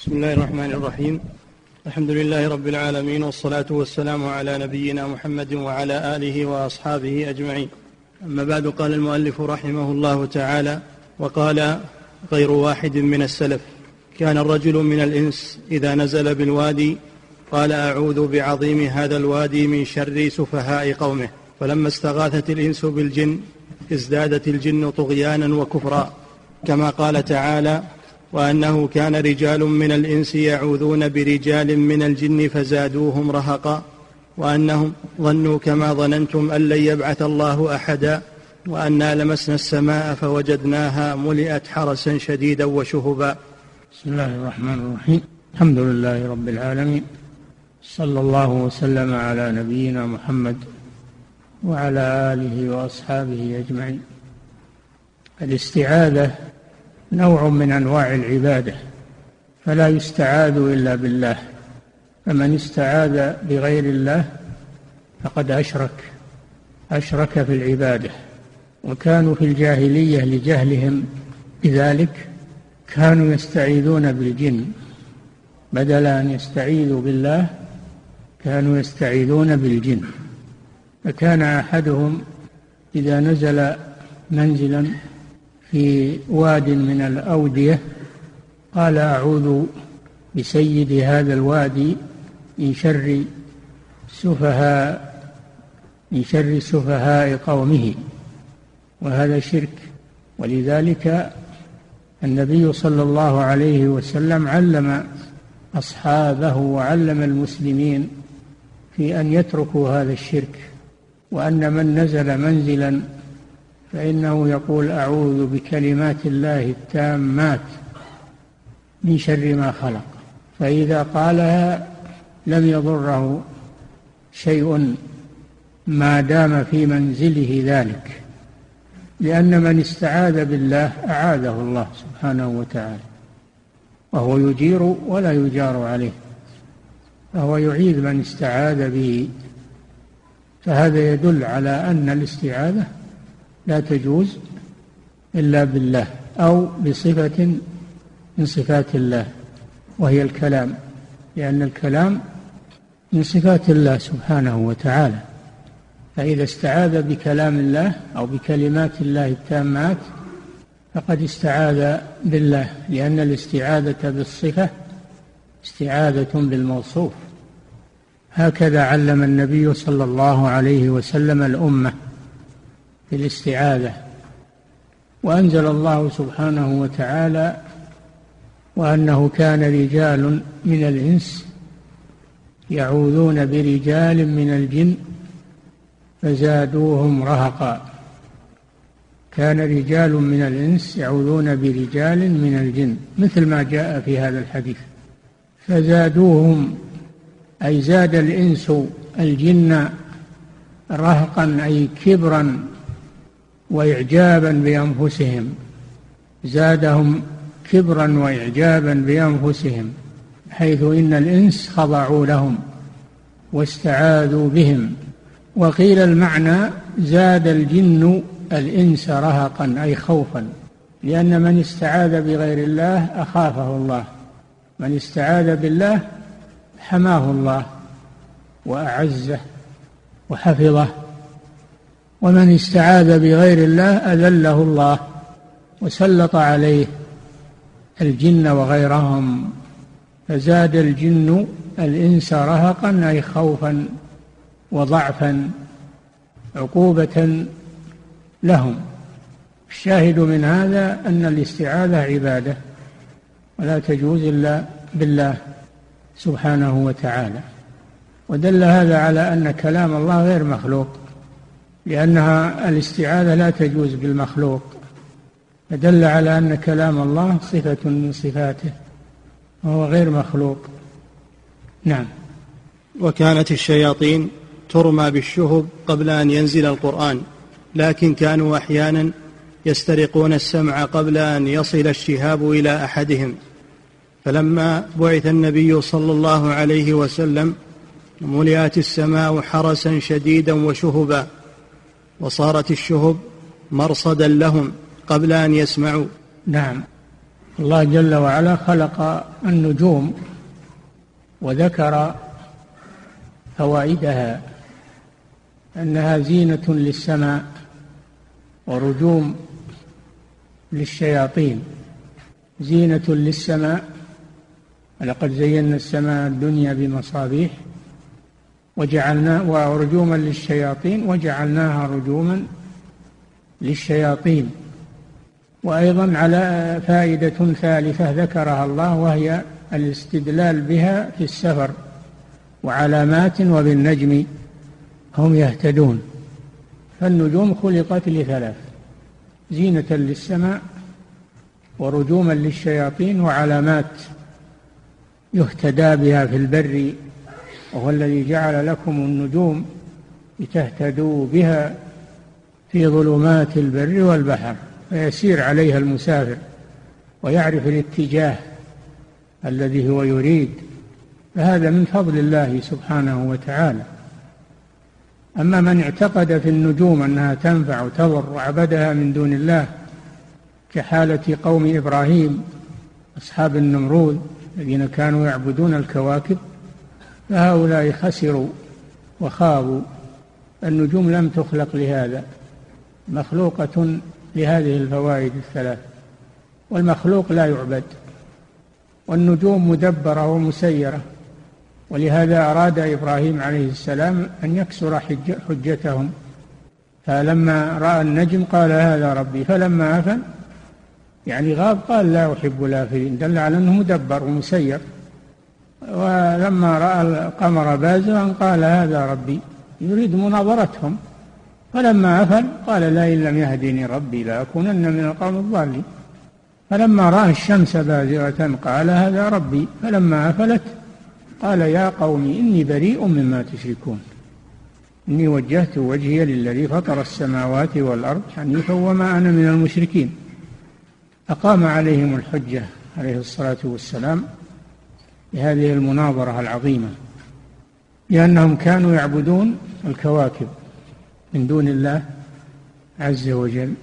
بسم الله الرحمن الرحيم. الحمد لله رب العالمين والصلاة والسلام على نبينا محمد وعلى آله وأصحابه أجمعين. أما بعد قال المؤلف رحمه الله تعالى وقال غير واحد من السلف كان الرجل من الإنس إذا نزل بالوادي قال أعوذ بعظيم هذا الوادي من شر سفهاء قومه. فلما استغاثت الإنس بالجن ازدادت الجن طغيانا وكفرا كما قال تعالى وأنه كان رجال من الإنس يعوذون برجال من الجن فزادوهم رهقا وأنهم ظنوا كما ظننتم أن لن يبعث الله أحدا وأنا لمسنا السماء فوجدناها ملئت حرسا شديدا وشهبا. بسم الله الرحمن الرحيم. الحمد لله رب العالمين. صلى الله وسلم على نبينا محمد وعلى آله وأصحابه أجمعين. الاستعاذة نوع من أنواع العبادة فلا يستعاذ إلا بالله فمن استعاذ بغير الله فقد أشرك أشرك في العبادة وكانوا في الجاهلية لجهلهم بذلك كانوا يستعيذون بالجن بدل أن يستعيذوا بالله كانوا يستعيذون بالجن فكان أحدهم إذا نزل منزلا في واد من الأودية قال أعوذ بسيد هذا الوادي من شر سفهاء من شر سفهاء قومه وهذا شرك. ولذلك النبي صلى الله عليه وسلم علم أصحابه وعلم المسلمين في أن يتركوا هذا الشرك وأن من نزل منزلا فإنه يقول أعوذ بكلمات الله التامات من شر ما خلق. فإذا قالها لم يضره شيء ما دام في منزله ذلك لأن من استعاذ بالله أعاذه الله سبحانه وتعالى وهو يجير ولا يجار عليه فهو يعيذ من استعاذ به. فهذا يدل على أن الاستعاذة لا تجوز إلا بالله أو بصفة من صفات الله وهي الكلام لأن الكلام من صفات الله سبحانه وتعالى. فإذا استعاذ بكلام الله أو بكلمات الله التامات فقد استعاذ بالله لأن الاستعاذة بالصفة استعاذة بالموصوف. هكذا علم النبي صلى الله عليه وسلم الأمة. في الاستعاذة وأنزل الله سبحانه وتعالى وأنه كان رجال من الإنس يعوذون برجال من الجن فزادوهم رهقا. كان رجال من الإنس يعوذون برجال من الجن مثل ما جاء في هذا الحديث. فزادوهم أي زاد الإنس الجن رهقا أي كبرا وإعجابا بأنفسهم. زادهم كبرا وإعجابا بأنفسهم حيث إن الإنس خضعوا لهم واستعاذوا بهم. وقيل المعنى زاد الجن الإنس رهقا أي خوفا لأن من استعاذ بغير الله أخافه الله من استعاذ بالله حماه الله وأعزه وحفظه. ومن استعاذ بغير الله أذله الله وسلط عليه الجن وغيرهم فزاد الجن الإنس رهقا أي خوفا وضعفا عقوبة لهم الشاهد من هذا أن الاستعاذة عبادة ولا تجوز إلا بالله سبحانه وتعالى ودل هذا على أن كلام الله غير مخلوق لأنها الاستعاذة لا تجوز بالمخلوق فدل على أن كلام الله صفة من صفاته وهو غير مخلوق. نعم. وكانت الشياطين ترمى بالشهب قبل أن ينزل القرآن لكن كانوا أحيانا يسترقون السمع قبل أن يصل الشهاب إلى أحدهم. فلما بعث النبي صلى الله عليه وسلم ملئت السماء حرسا شديدا وشهبا. وصارت الشهب مرصدا لهم قبل أن يسمعوا. نعم. الله جل وعلا خلق النجوم وذكر فوائدها أنها زينة للسماء ورجوم للشياطين. زينة للسماء لقد زينا السماء الدنيا بمصابيح وجعلنا ورجوما للشياطين وجعلناها رجوما للشياطين. وأيضا على فائدة ثالثة ذكرها الله وهي الاستدلال بها في السفر وعلامات وبالنجم هم يهتدون. فالنجوم خلقت لثلاث زينة للسماء ورجوما للشياطين وعلامات يهتدى بها في البر وهو الذي جعل لكم النجوم لتهتدوا بها في ظلمات البر والبحر فيسير عليها المسافر ويعرف الاتجاه الذي هو يريد. فهذا من فضل الله سبحانه وتعالى. أما من اعتقد في النجوم أنها تنفع وتضر وعبدها من دون الله كحالة قوم إبراهيم أصحاب النمرود الذين كانوا يعبدون الكواكب فهؤلاء خسروا وخابوا النجوم لم تخلق لهذا مخلوقة لهذه الفوائد الثلاث والمخلوق لا يعبد والنجوم مدبرة ومسيرة ولهذا أراد إبراهيم عليه السلام أن يكسر حجتهم فلما رأى النجم قال هذا ربي. فلما أفل يعني غاب قال لا أحب الآفلين دل على أنه مدبر ومسير. ولما رأى القمر بازغا قال هذا ربي. يريد مناظرتهم. فلما أفل قال لئن لم يهدني ربي لأكونن من القوم الضالين فلما رأى الشمس بازغة قال هذا ربي. فلما أفلت قال يا قوم إني بريء مما تشركون. إني وجهت وجهي للذي فطر السماوات والأرض حنيفا وما أنا من المشركين. أقام عليهم الحجة عليه الصلاة والسلام. بهذه المناظرة العظيمة لأنهم كانوا يعبدون الكواكب من دون الله عز وجل.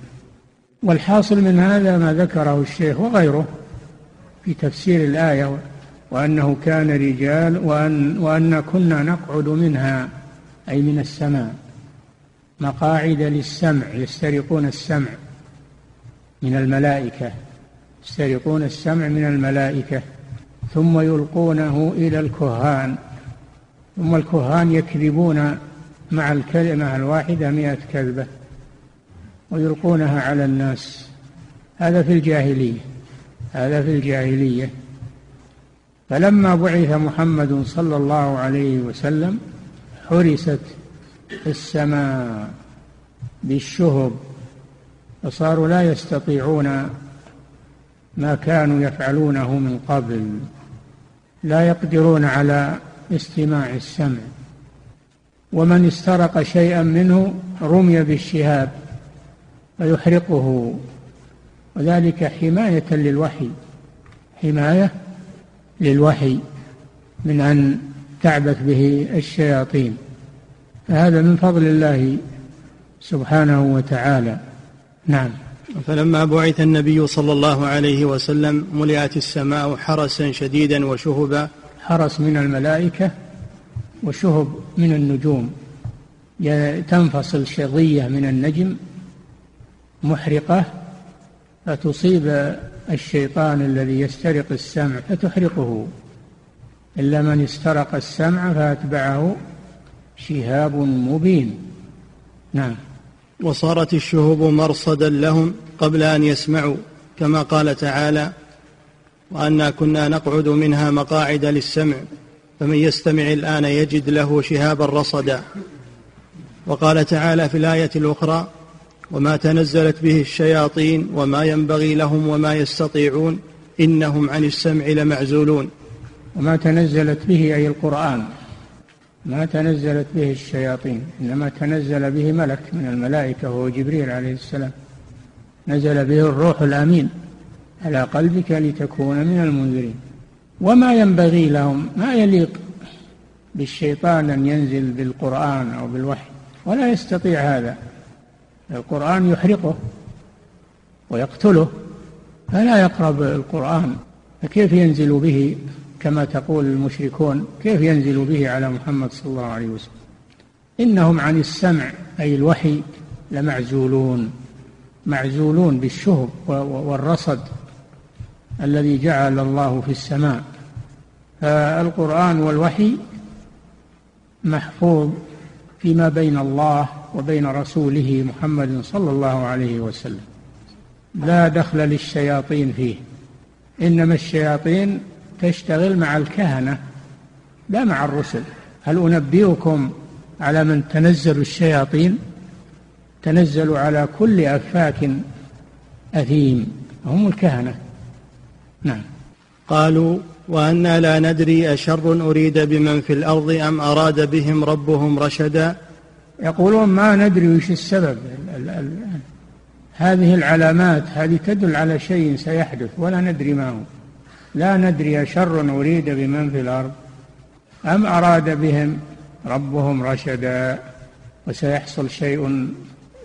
والحاصل من هذا ما ذكره الشيخ وغيره في تفسير الآية وأنه كان رجال وأن, وأن كنا نقعد منها أي من السماء. مقاعد للسمع يسترقون السمع من الملائكة يسترقون السمع من الملائكة. ثم يلقونه إلى الكهان. ثم الكهان يكذبون مع الكلمة الواحدة مئة كذبة ويلقونها على الناس. هذا في الجاهلية هذا في الجاهلية. فلما بعث محمد صلى الله عليه وسلم حرست السماء بالشهب فصاروا لا يستطيعون ما كانوا يفعلونه من قبل. لا يقدرون على استماع السمع. ومن استرق شيئا منه رمي بالشهاب فيحرقه. وذلك حماية للوحي. حماية للوحي من أن تعبث به الشياطين. فهذا من فضل الله سبحانه وتعالى. نعم. فلما بعث النبي صلى الله عليه وسلم ملئت السماء حرسا شديدا وشهبا حرس من الملائكة وشهب من النجوم. تنفصل شظية من النجم محرقة فتصيب الشيطان الذي يسترق السمع فتحرقه. إلا من استرق السمع فأتبعه شهاب مبين. نعم. وصارت الشهب مرصدا لهم قبل أن يسمعوا كما قال تعالى وأنا كنا نقعد منها مقاعد للسمع فمن يستمع الآن يجد له شهابا رصدا. وقال تعالى في الآية الأخرى وما تنزلت به الشياطين وما ينبغي لهم وما يستطيعون إنهم عن السمع لمعزولون. وما تنزلت به أي القرآن. ما تنزلت به الشياطين إنما تنزل به ملك من الملائكة وهو جبريل عليه السلام. نزل به الروح الأمين على قلبك لتكون من المنذرين. وما ينبغي لهم ما يليق بالشيطان أن ينزل بالقرآن أو بالوحي ولا يستطيع هذا. القرآن يحرقه ويقتله فلا يقرب القرآن فكيف ينزل به؟ كما تقول المشركون كيف ينزل به على محمد صلى الله عليه وسلم؟ إنهم عن السمع أي الوحي لمعزولون. معزولون بالشهب والرصد الذي جعل الله في السماء. فالقرآن والوحي محفوظ فيما بين الله وبين رسوله محمد صلى الله عليه وسلم. لا دخل للشياطين فيه. إنما الشياطين تشتغل مع الكهنة لا مع الرسل. هل أنبئكم على من تنزل الشياطين؟ تنزل على كل أفاك أثيم. هم الكهنة. نعم. قالوا وأنا لا ندري أشر أريد بمن في الأرض أم أراد بهم ربهم رشدا. يقولون ما ندري وش السبب. ال ال هذه العلامات هذه تدل على شيء سيحدث ولا ندري ما هو. لا ندري أشر أريد بمن في الأرض أم أراد بهم ربهم رشدا وسيحصل شيء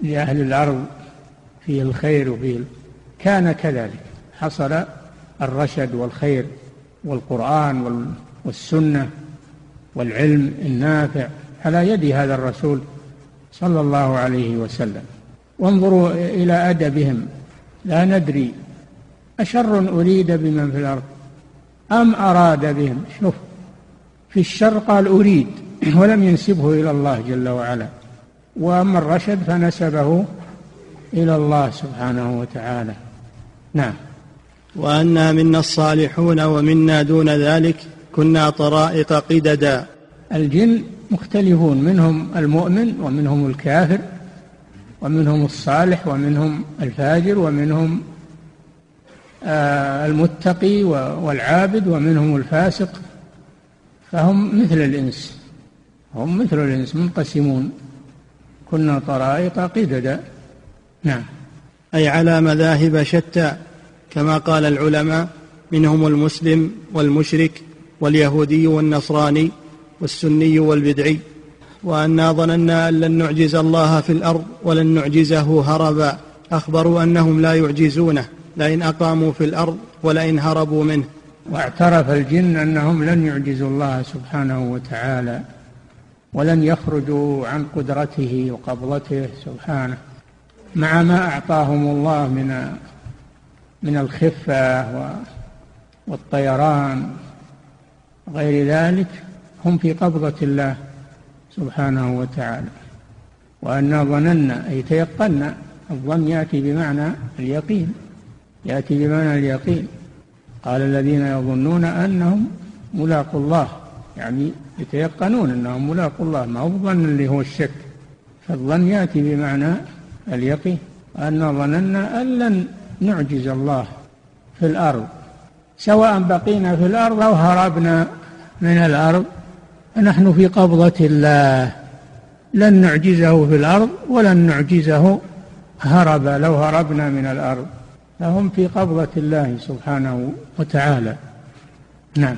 لأهل الأرض فيه الخير وفيه كان كذلك حصل الرشد والخير والقرآن والسنة والعلم النافع على يد هذا الرسول صلى الله عليه وسلم. وانظروا إلى أدبهم لا ندري أشر أريد بمن في الأرض؟ أم أراد بهم؟ شوف في الشر قال أريد ولم ينسبه إلى الله جل وعلا. وأما الرشد فنسبه إلى الله سبحانه وتعالى. نعم. وأنا منا الصالحون ومنا دون ذلك كنا طرائق قددا. الجن مختلفون منهم المؤمن ومنهم الكافر ومنهم الصالح ومنهم الفاجر ومنهم المتقي والعابد ومنهم الفاسق فهم مثل الإنس هم مثل الإنس منقسمون. كنا طرائق قددا نعم. أي على مذاهب شتى كما قال العلماء منهم المسلم والمشرك واليهودي والنصراني والسني والبدعي. وأنا ظننا أن لن نعجز الله في الأرض ولن نعجزه هربا. أخبروا أنهم لا يعجزونه. لئن أقاموا في الأرض ولئن هربوا منه. واعترف الجن أنهم لن يعجزوا الله سبحانه وتعالى ولن يخرجوا عن قدرته وقبضته سبحانه مع ما أعطاهم الله من من الخفة والطيران غير ذلك هم في قبضة الله سبحانه وتعالى. وأنا ظننا أي تيقنا الظن يأتي بمعنى اليقين. يأتي بمعنى اليقين. قال الذين يظنون أنهم ملاقوا الله. يعني يتيقنون أنهم ملاقوا الله. ما هو الظن اللي هو الشك؟ فالظن يأتي بمعنى اليقين. أنا ظننا أن لن نعجز الله في الأرض. سواء بقينا في الأرض أو هربنا من الأرض فنحن في قبضة الله. لن نعجزه في الأرض ولن نعجزه هربا لو هربنا من الأرض. فهم في قبضة الله سبحانه وتعالى. نعم.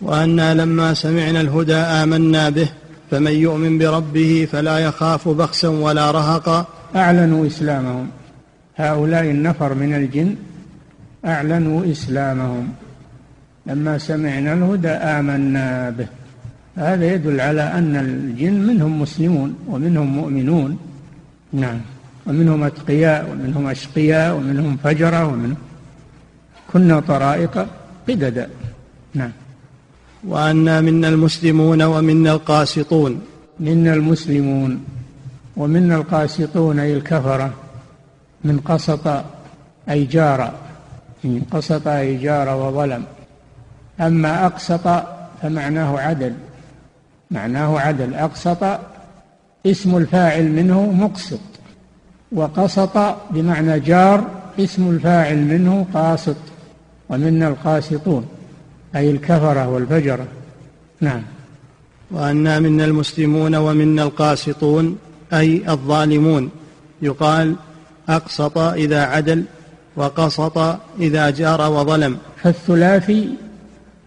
وأنا لما سمعنا الهدى آمنا به فمن يؤمن بربه فلا يخاف بخسا ولا رهقا. أعلنوا إسلامهم. هؤلاء النفر من الجن أعلنوا إسلامهم. لما سمعنا الهدى آمنا به. هذا يدل على أن الجن منهم مسلمون ومنهم مؤمنون. نعم. ومنهم أتقياء ومنهم أشقياء ومنهم فجرة ومنهم كنا طرائق قددا نعم. وأنا منا المسلمون ومنا القاسطون. منا المسلمون ومنا القاسطون أي الكفرة من قسط أي جار من قسط أي جار وظلم. أما أقسط فمعناه عدل. معناه عدل. أقسط اسم الفاعل منه مقسط. وقسط بمعنى جار اسم الفاعل منه قاسط ومنا القاسطون أي الكفرة والفجرة. نعم. وأنا منا المسلمون ومنا القاسطون أي الظالمون. يقال أقسط إذا عدل وقسط إذا جار وظلم. فالثلاثي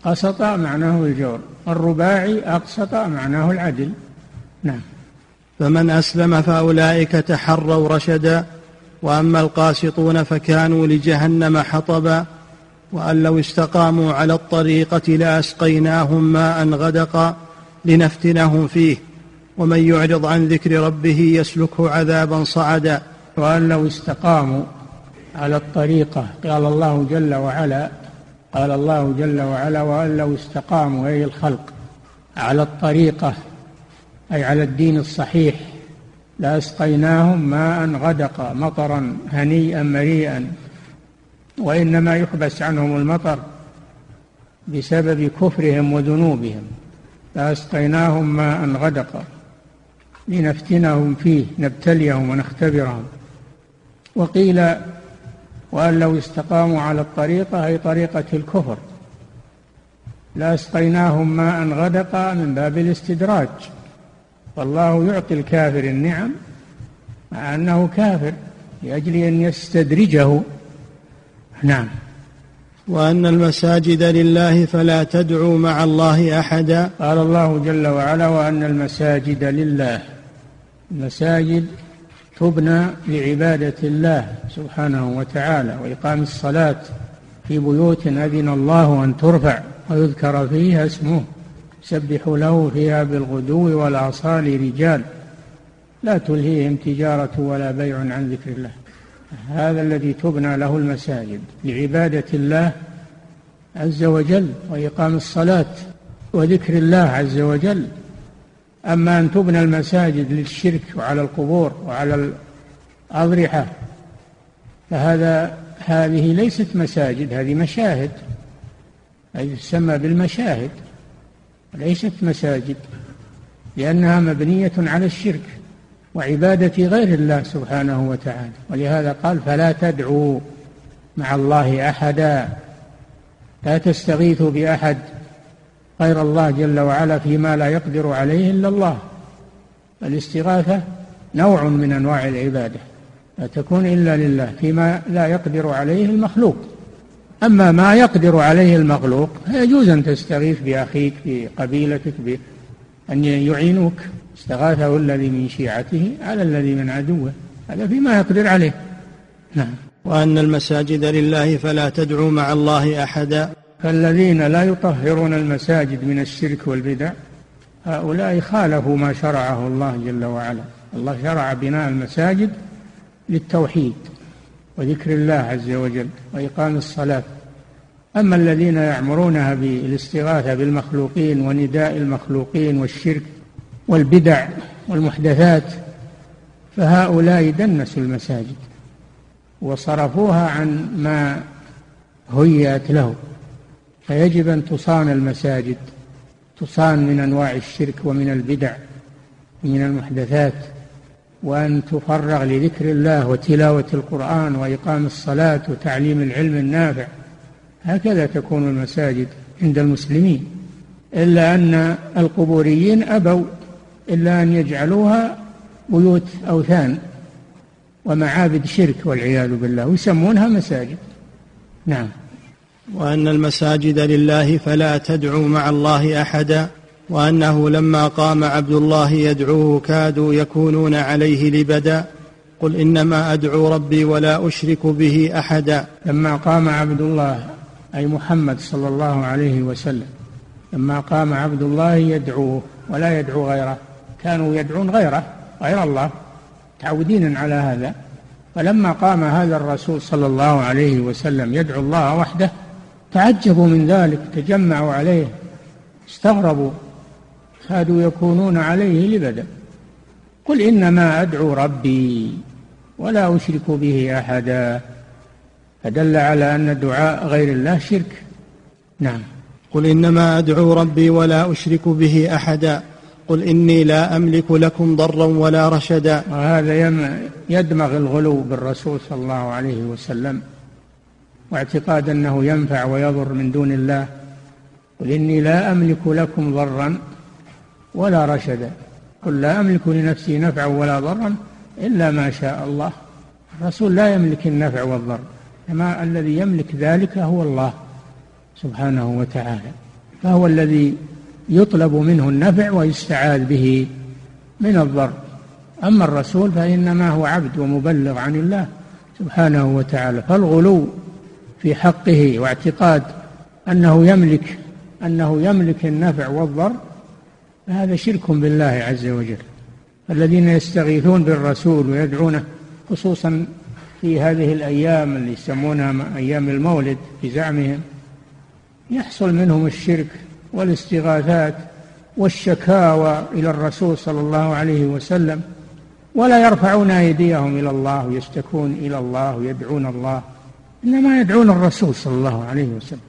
قسط معناه الجور الرباعي أقسط معناه العدل. نعم. فمن أسلم فأولئك تحروا رشدا وأما القاسطون فكانوا لجهنم حطبا وأن لو استقاموا على الطريقة لأسقيناهم ماء غدقا لنفتنهم فيه. ومن يعرض عن ذكر ربه يسلكه عذابا صعدا. وأن لو استقاموا على الطريقة قال الله جل وعلا قال الله جل وعلا وأن لو استقاموا أي الخلق على الطريقة أي على الدين الصحيح. لأسقيناهم ماء غدقا مطرا هنيئا مريئا. وإنما يحبس عنهم المطر بسبب كفرهم وذنوبهم. لأسقيناهم ماء غدقا لنفتنهم فيه نبتليهم ونختبرهم. وقيل وأن لو استقاموا على الطريقة أي طريقة الكفر. لأسقيناهم ماء غدقا من باب الاستدراج. والله يعطي الكافر النعم مع أنه كافر لأجل أن يستدرجه. نعم. وأن المساجد لله فلا تدعوا مع الله أحدا. قال الله جل وعلا وأن المساجد لله. المساجد تبنى لعبادة الله سبحانه وتعالى وإقام الصلاة في بيوت أذن الله أن ترفع ويذكر فيها اسمه. يسبح له فيها بالغدو والآصال رجال. لا تلهيهم تجارة ولا بيع عن ذكر الله. هذا الذي تبنى له المساجد لعبادة الله عز وجل وإقام الصلاة وذكر الله عز وجل. أما أن تبنى المساجد للشرك وعلى القبور وعلى الأضرحة فهذا هذه ليست مساجد هذه مشاهد. هذه تسمى بالمشاهد. ليست مساجد لأنها مبنية على الشرك وعبادة غير الله سبحانه وتعالى. ولهذا قال فلا تدعوا مع الله أحدا لا تستغيثوا بأحد غير الله جل وعلا فيما لا يقدر عليه إلا الله. الاستغاثة نوع من أنواع العبادة لا تكون إلا لله فيما لا يقدر عليه المخلوق. أما ما يقدر عليه المخلوق يجوز أن تستغيث بأخيك بقبيلتك بأن يعينوك استغاثه الذي من شيعته على الذي من عدوه. هذا فيما يقدر عليه. نعم. وأن المساجد لله فلا تدعوا مع الله أحدا. فالذين لا يطهرون المساجد من الشرك والبدع هؤلاء خالفوا ما شرعه الله جل وعلا. الله شرع بناء المساجد للتوحيد. وذكر الله عز وجل وإقام الصلاة. أما الذين يعمرونها بالاستغاثة بالمخلوقين ونداء المخلوقين والشرك والبدع والمحدثات فهؤلاء دنسوا المساجد وصرفوها عن ما هيأت له فيجب أن تصان المساجد تصان من أنواع الشرك ومن البدع ومن المحدثات. وأن تفرغ لذكر الله وتلاوة القرآن وإقام الصلاة وتعليم العلم النافع. هكذا تكون المساجد عند المسلمين. إلا أن القبوريين أبوا إلا أن يجعلوها بيوت أوثان ومعابد شرك والعياذ بالله. ويسمونها مساجد. نعم. وأن المساجد لله فلا تدعوا مع الله أحدا وأنه لما قام عبد الله يدعوه كادوا يكونون عليه لبدا قل إنما أدعو ربي ولا أشرك به أحدا. لما قام عبد الله أي محمد صلى الله عليه وسلم لما قام عبد الله يدعوه ولا يدعو غيره كانوا يدعون غيره غير الله متعودين على هذا. فلما قام هذا الرسول صلى الله عليه وسلم يدعو الله وحده تعجبوا من ذلك تجمعوا عليه استغربوا. كادوا يكونون عليه لبدا. قل إنما أدعو ربي ولا أشرك به أحدا. فدل على أن دعاء غير الله شرك. نعم. قل إنما أدعو ربي ولا أشرك به أحدا. قل إني لا أملك لكم ضرا ولا رشدا. وهذا يدمغ الغلو بالرسول صلى الله عليه وسلم. واعتقاد أنه ينفع ويضر من دون الله. قل إني لا أملك لكم ضرا ولا رشدا قل لا أملك لنفسي نفعا ولا ضرا إلا ما شاء الله. الرسول لا يملك النفع والضر كما الذي يملك ذلك هو الله سبحانه وتعالى. فهو الذي يطلب منه النفع ويستعاذ به من الضر. أما الرسول فإنما هو عبد ومبلغ عن الله سبحانه وتعالى. فالغلو في حقه واعتقاد أنه يملك أنه يملك النفع والضر فهذا شرك بالله عز وجل. الذين يستغيثون بالرسول ويدعونه خصوصا في هذه الأيام اللي يسمونها أيام المولد في زعمهم يحصل منهم الشرك والاستغاثات والشكاوى إلى الرسول صلى الله عليه وسلم. ولا يرفعون أيديهم إلى الله ويشتكون إلى الله ويدعون الله. إنما يدعون الرسول صلى الله عليه وسلم.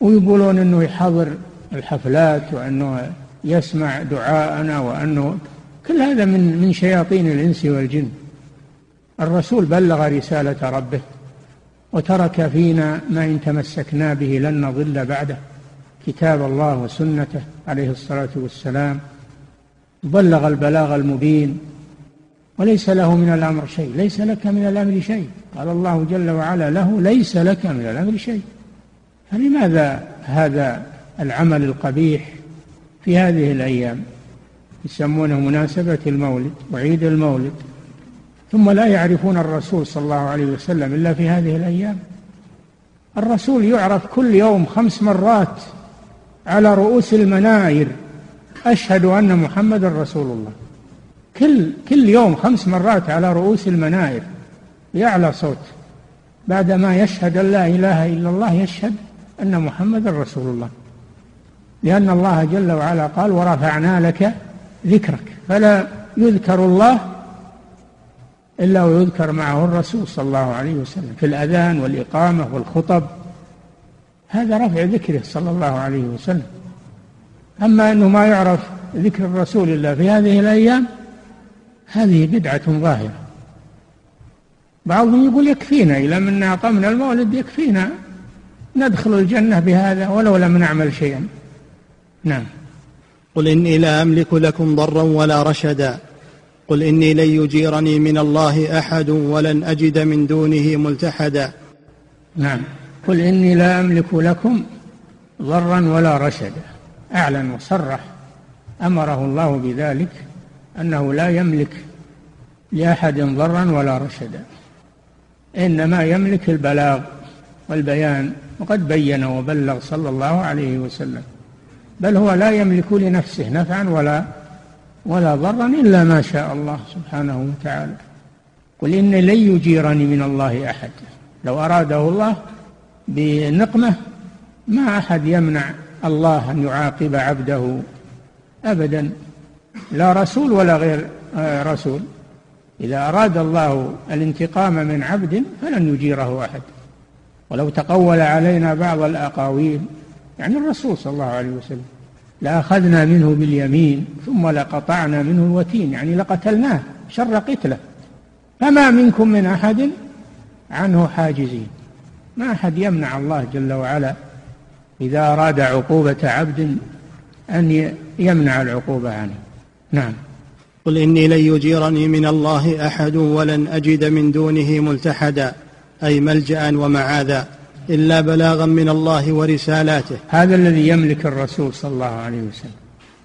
ويقولون أنه يحضر الحفلات وأنه يسمع دعاءنا وأنه كل هذا من من شياطين الإنس والجن. الرسول بلغ رسالة ربه وترك فينا ما إن تمسكنا به لن نضل بعده. كتاب الله وسنته عليه الصلاة والسلام. بلغ البلاغ المبين. وليس له من الأمر شيء. ليس لك من الأمر شيء. قال الله جل وعلا له ليس لك من الأمر شيء. فلماذا هذا العمل القبيح في هذه الأيام يسمونه مناسبة المولد وعيد المولد ثم لا يعرفون الرسول صلى الله عليه وسلم إلا في هذه الأيام. الرسول يعرف كل يوم خمس مرات على رؤوس المناير أشهد أن محمد رسول الله. كل كل يوم خمس مرات على رؤوس المناير بأعلى صوت. بعدما يشهد أن لا إله إلا الله يشهد أن محمد رسول الله. لأن الله جل وعلا قال ورفعنا لك ذكرك. فلا يذكر الله إلا ويذكر معه الرسول صلى الله عليه وسلم في الأذان والإقامة والخطب. هذا رفع ذكره صلى الله عليه وسلم. أما أنه ما يعرف ذكر الرسول إلا في هذه الأيام هذه بدعة ظاهرة. بعضهم يقول يكفينا إذا من أقمنا المولد يكفينا. ندخل الجنة بهذا ولو لم نعمل شيئا. نعم. قل إني لا أملك لكم ضرا ولا رشدا. قل إني لن يجيرني من الله أحد ولن أجد من دونه ملتحدا. نعم. قل إني لا أملك لكم ضرا ولا رشدا. أعلن وصرح. أمره الله بذلك أنه لا يملك لأحد ضرا ولا رشدا. إنما يملك البلاغ والبيان. وقد بين وبلغ صلى الله عليه وسلم. بل هو لا يملك لنفسه نفعا ولا ولا ضرا إلا ما شاء الله سبحانه وتعالى. قل إن لن يجيرني من الله أحد. لو أراده الله بنقمة ما أحد يمنع الله أن يعاقب عبده أبدا. لا رسول ولا غير آه، رسول. إذا أراد الله الانتقام من عبد فلن يجيره أحد. ولو تقول علينا بعض الأقاويل يعني الرسول صلى الله عليه وسلم لأخذنا منه باليمين ثم لقطعنا منه الوتين. يعني لقتلناه شر قتله. فما منكم من أحد؟ عنه حاجزين. ما أحد يمنع الله جل وعلا إذا أراد عقوبة عبد أن يمنع العقوبة عنه. نعم. قل إني لن يجيرني من الله أحد ولن أجد من دونه ملتحدا أي ملجأ ومعاذا. إلا بلاغا من الله ورسالاته. هذا الذي يملك الرسول صلى الله عليه وسلم.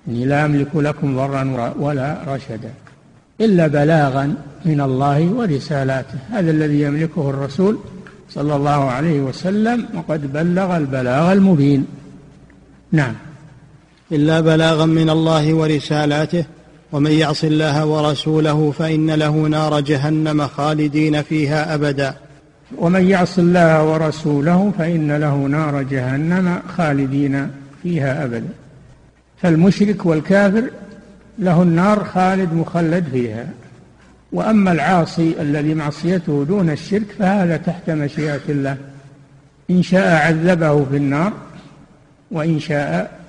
إني لا أملك لكم ضرا ولا رشدا. إلا بلاغا من الله ورسالاته. هذا الذي يملكه الرسول صلى الله عليه وسلم وقد بلغ البلاغ المبين. نعم. إلا بلاغا من الله ورسالاته. ومن يعص الله ورسوله فإن له نار جهنم خالدين فيها أبدا. ومن يعص الله ورسوله فإن له نار جهنم خالدين فيها أبدا. فالمشرك والكافر له النار خالد مخلد فيها. وأما العاصي الذي معصيته دون الشرك فهذا تحت مشيئة الله. إن شاء عذبه في النار وإن شاء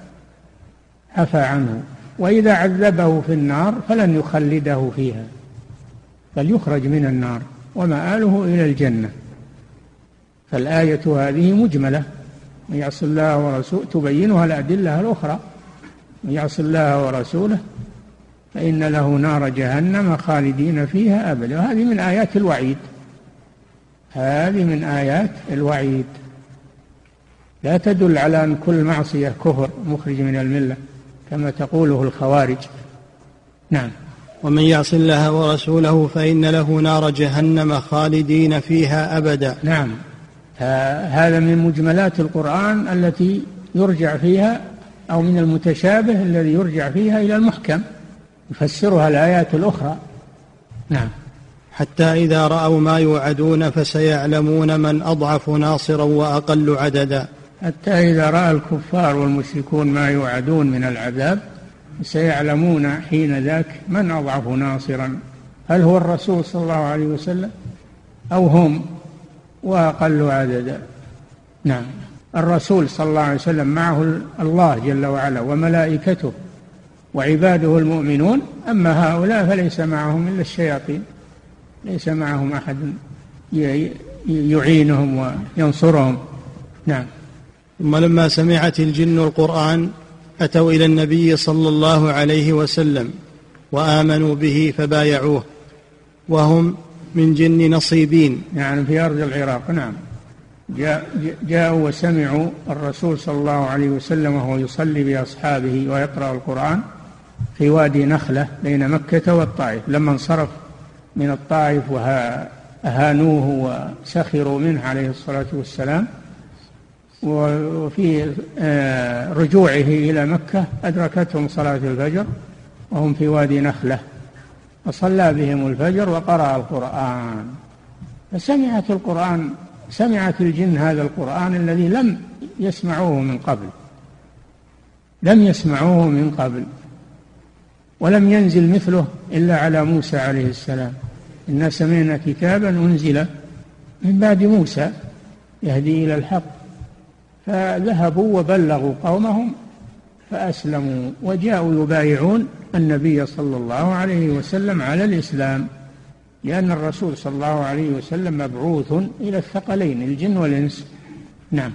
عفى عنه. وإذا عذبه في النار فلن يخلده فيها بل يخرج من النار. ومآله إلى الجنة. فالآية هذه مجملة. من يعص الله ورسوله تبينها الأدلة الأخرى. من يعص الله ورسوله فإن له نار جهنم خالدين فيها أبدا. وهذه من آيات الوعيد. هذه من آيات الوعيد. لا تدل على أن كل معصية كفر مخرج من الملة كما تقوله الخوارج. نعم. ومن يعص الله ورسوله فإن له نار جهنم خالدين فيها أبدا. نعم. هذا من مجملات القرآن التي يرجع فيها أو من المتشابه الذي يرجع فيها إلى المحكم يفسرها الآيات الأخرى. نعم. حتى إذا رأوا ما يوعدون فسيعلمون من أضعف ناصرا وأقل عددا. حتى إذا رأى الكفار والمشركون ما يوعدون من العذاب سيعلمون حين ذاك من أضعف ناصرا. هل هو الرسول صلى الله عليه وسلم أو هم؟ وأقل عددا نعم. الرسول صلى الله عليه وسلم معه الله جل وعلا وملائكته وعباده المؤمنون أما هؤلاء فليس معهم إلا الشياطين. ليس معهم أحد يعينهم وينصرهم. نعم. ثم لما سمعت الجن القرآن أتوا إلى النبي صلى الله عليه وسلم وآمنوا به فبايعوه. وهم من جن نصيبين يعني في أرض العراق نعم. جاء جاءوا وسمعوا الرسول صلى الله عليه وسلم وهو يصلي بأصحابه ويقرأ القرآن في وادي نخلة بين مكة والطائف. لما انصرف من الطائف وأهانوه وسخروا منه عليه الصلاة والسلام وفي آه، رجوعه إلى مكة أدركتهم صلاة الفجر وهم في وادي نخلة. فصلى بهم الفجر وقرأ القرآن. فسمعت القرآن سمعت الجن هذا القرآن الذي لم يسمعوه من قبل. لم يسمعوه من قبل. ولم ينزل مثله إلا على موسى عليه السلام. إنا سمعنا كتابا أنزل من بعد موسى يهدي إلى الحق. فذهبوا وبلغوا قومهم فأسلموا وجاءوا يبايعون النبي صلى الله عليه وسلم على الإسلام لأن الرسول صلى الله عليه وسلم مبعوث إلى الثقلين الجن والإنس. نعم.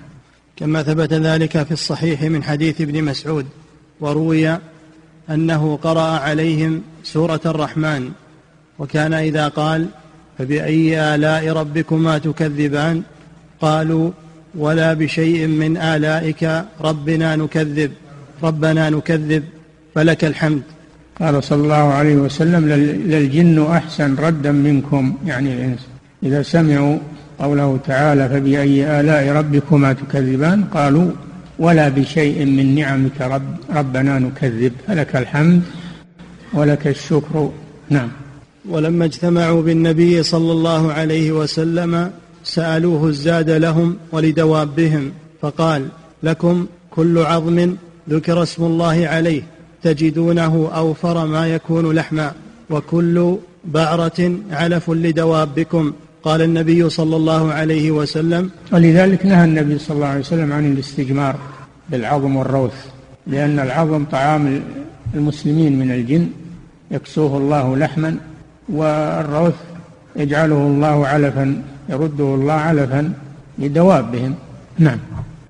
كما ثبت ذلك في الصحيح من حديث ابن مسعود وروي أنه قرأ عليهم سورة الرحمن وكان إذا قال فبأي آلاء ربكما تكذبان؟ قالوا ولا بشيء من آلائك ربنا نكذب ربنا نكذب فلك الحمد. قال صلى الله عليه وسلم للجن أحسن ردا منكم. يعني الإنس إذا سمعوا قوله تعالى فبأي آلاء ربكما تكذبان؟ قالوا ولا بشيء من نعمك رب ربنا نكذب فلك الحمد ولك الشكر. نعم. ولما اجتمعوا بالنبي صلى الله عليه وسلم سألوه الزاد لهم ولدوابهم فقال لكم كل عظم ذكر اسم الله عليه تجدونه أوفر ما يكون لحما وكل بعرة علف لدوابكم. قال النبي صلى الله عليه وسلم ولذلك نهى النبي صلى الله عليه وسلم عن الاستجمار بالعظم والروث لأن العظم طعام المسلمين من الجن يكسوه الله لحما والروث يجعله الله علفا يرده الله علفا لدوابهم. نعم.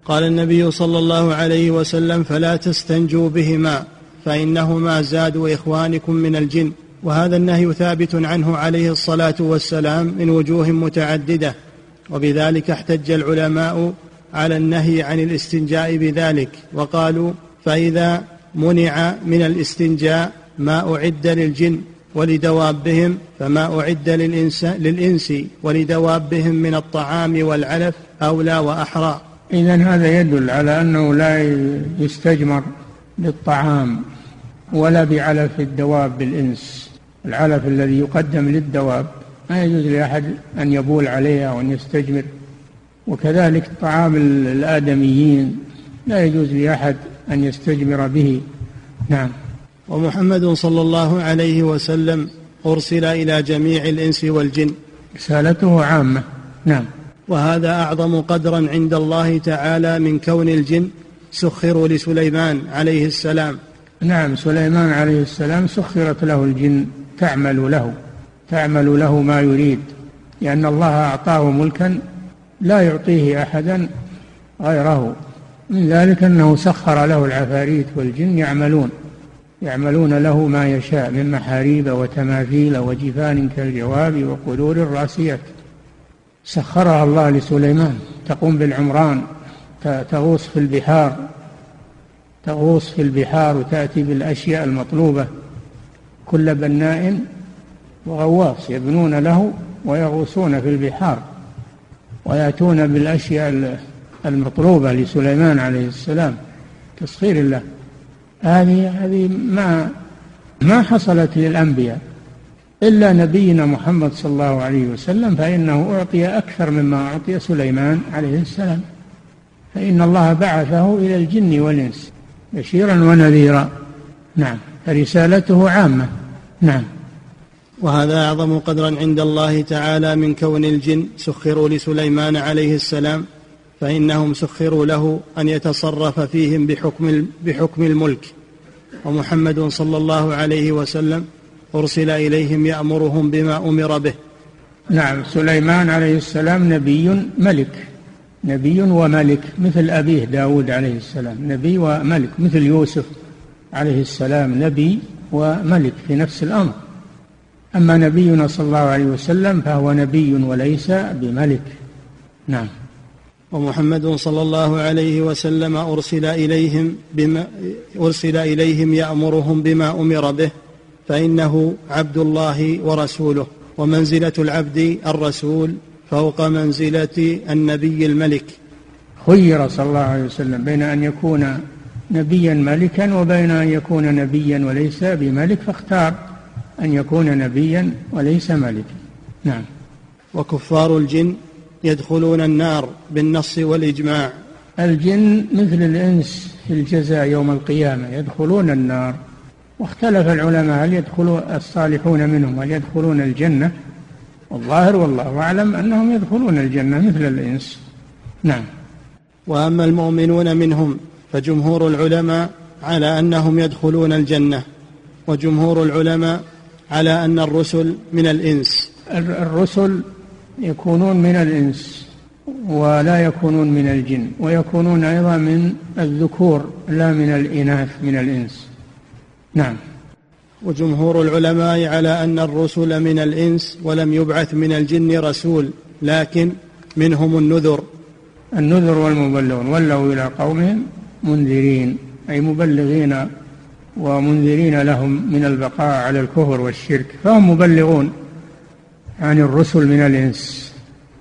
قال النبي صلى الله عليه وسلم فلا تستنجوا بهما. فإنهما زاد إخوانكم من الجن. وهذا النهي ثابت عنه عليه الصلاة والسلام من وجوه متعددة. وبذلك احتج العلماء على النهي عن الاستنجاء بذلك. وقالوا فإذا منع من الاستنجاء ما أعد للجن ولدوابهم فما أعد للإنس, للإنس ولدوابهم من الطعام والعلف أولى وأحرى. إذا هذا يدل على أنه لا يستجمر بالطعام ولا بعلف الدواب بالإنس. العلف الذي يقدم للدواب ما يجوز لأحد أن يبول عليها وأن يستجمر. وكذلك طعام الآدميين لا يجوز لأحد أن يستجمر به. نعم. ومحمد صلى الله عليه وسلم أرسل إلى جميع الإنس والجن. رسالته عامة. نعم. وهذا أعظم قدرا عند الله تعالى من كون الجن سخروا لسليمان عليه السلام. نعم سليمان عليه السلام سخرت له الجن تعمل له تعمل له ما يريد لأن الله أعطاه ملكا لا يعطيه أحدا غيره. من ذلك أنه سخر له العفاريت والجن يعملون يعملون له ما يشاء من محاريب وتماثيل وجفان كالجواب وقدور الرأسيات. سخرها الله لسليمان تقوم بالعمران تغوص في البحار. تغوص في البحار وتأتي بالأشياء المطلوبة. كل بناء وغواص يبنون له ويغوصون في البحار ويأتون بالأشياء المطلوبة لسليمان عليه السلام. تسخير الله. هذه هذه ما ما حصلت للأنبياء إلا نبينا محمد صلى الله عليه وسلم فإنه أعطي أكثر مما أعطي سليمان عليه السلام. فإن الله بعثه إلى الجن والإنس. بشيرا ونذيرا. نعم. فرسالته عامة. نعم. وهذا أعظم قدرا عند الله تعالى من كون الجن سخروا لسليمان عليه السلام فإنهم سخروا له أن يتصرف فيهم بحكم بحكم الملك. ومحمد صلى الله عليه وسلم أرسل إليهم يأمرهم بما أمر به. نعم. سليمان عليه السلام نبي ملك. نبي وملك مثل أبيه داود عليه السلام. نبي وملك مثل يوسف عليه السلام. نبي وملك في نفس الأمر. أما نبينا صلى الله عليه وسلم فهو نبي وليس بملك. نعم. ومحمد صلى الله عليه وسلم أرسل إليهم بما أرسل إليهم يأمرهم بما أمر به فإنه عبد الله ورسوله ومنزلة العبد الرسول فوق منزلة النبي الملك. خير صلى الله عليه وسلم بين أن يكون نبيا ملكا وبين أن يكون نبيا وليس بملك فاختار أن يكون نبيا وليس ملكا. نعم. وكفار الجن يدخلون النار بالنص والإجماع. الجن مثل الإنس في الجزاء يوم القيامة يدخلون النار. واختلف العلماء هل يدخل الصالحون منهم هل يدخلون الجنة؟ والظاهر والله أعلم أنهم يدخلون الجنة مثل الإنس. نعم. وأما المؤمنون منهم فجمهور العلماء على أنهم يدخلون الجنة وجمهور العلماء على أن الرسل من الإنس. الرسل يكونون من الإنس ولا يكونون من الجن ويكونون أيضا من الذكور لا من الإناث من الإنس. نعم. وجمهور العلماء على أن الرسل من الإنس ولم يبعث من الجن رسول لكن منهم النذر. النذر والمبلغون. ولوا إلى قومهم منذرين أي مبلغين ومنذرين لهم من البقاء على الكفر والشرك. فهم مبلغون عن الرسل من الإنس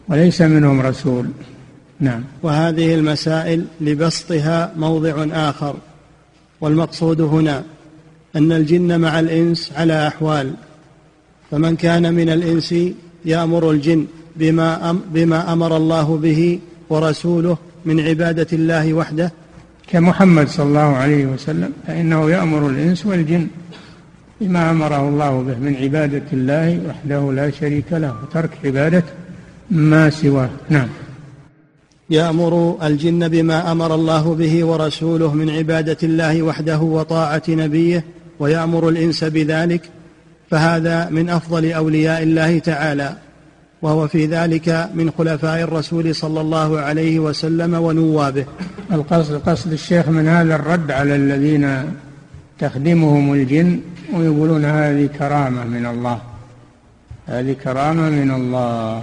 وليس منهم رسول. نعم. وهذه المسائل لبسطها موضع آخر والمقصود هنا أن الجن مع الإنس على أحوال فمن كان من الإنس يأمر الجن بما, أم بما أمر الله به ورسوله من عبادة الله وحده. كمحمد صلى الله عليه وسلم فإنه يأمر الإنس والجن بما أمره الله به من عبادة الله وحده لا شريك له وترك عبادة ما سواه. نعم. يأمر الجن بما أمر الله به ورسوله من عبادة الله وحده وطاعة نبيه ويأمر الإنس بذلك فهذا من أفضل أولياء الله تعالى وهو في ذلك من خلفاء الرسول صلى الله عليه وسلم ونوابه. القصد قصد الشيخ من هذا الرد على الذين تخدمهم الجن ويقولون هذه كرامة من الله. هذه كرامة من الله.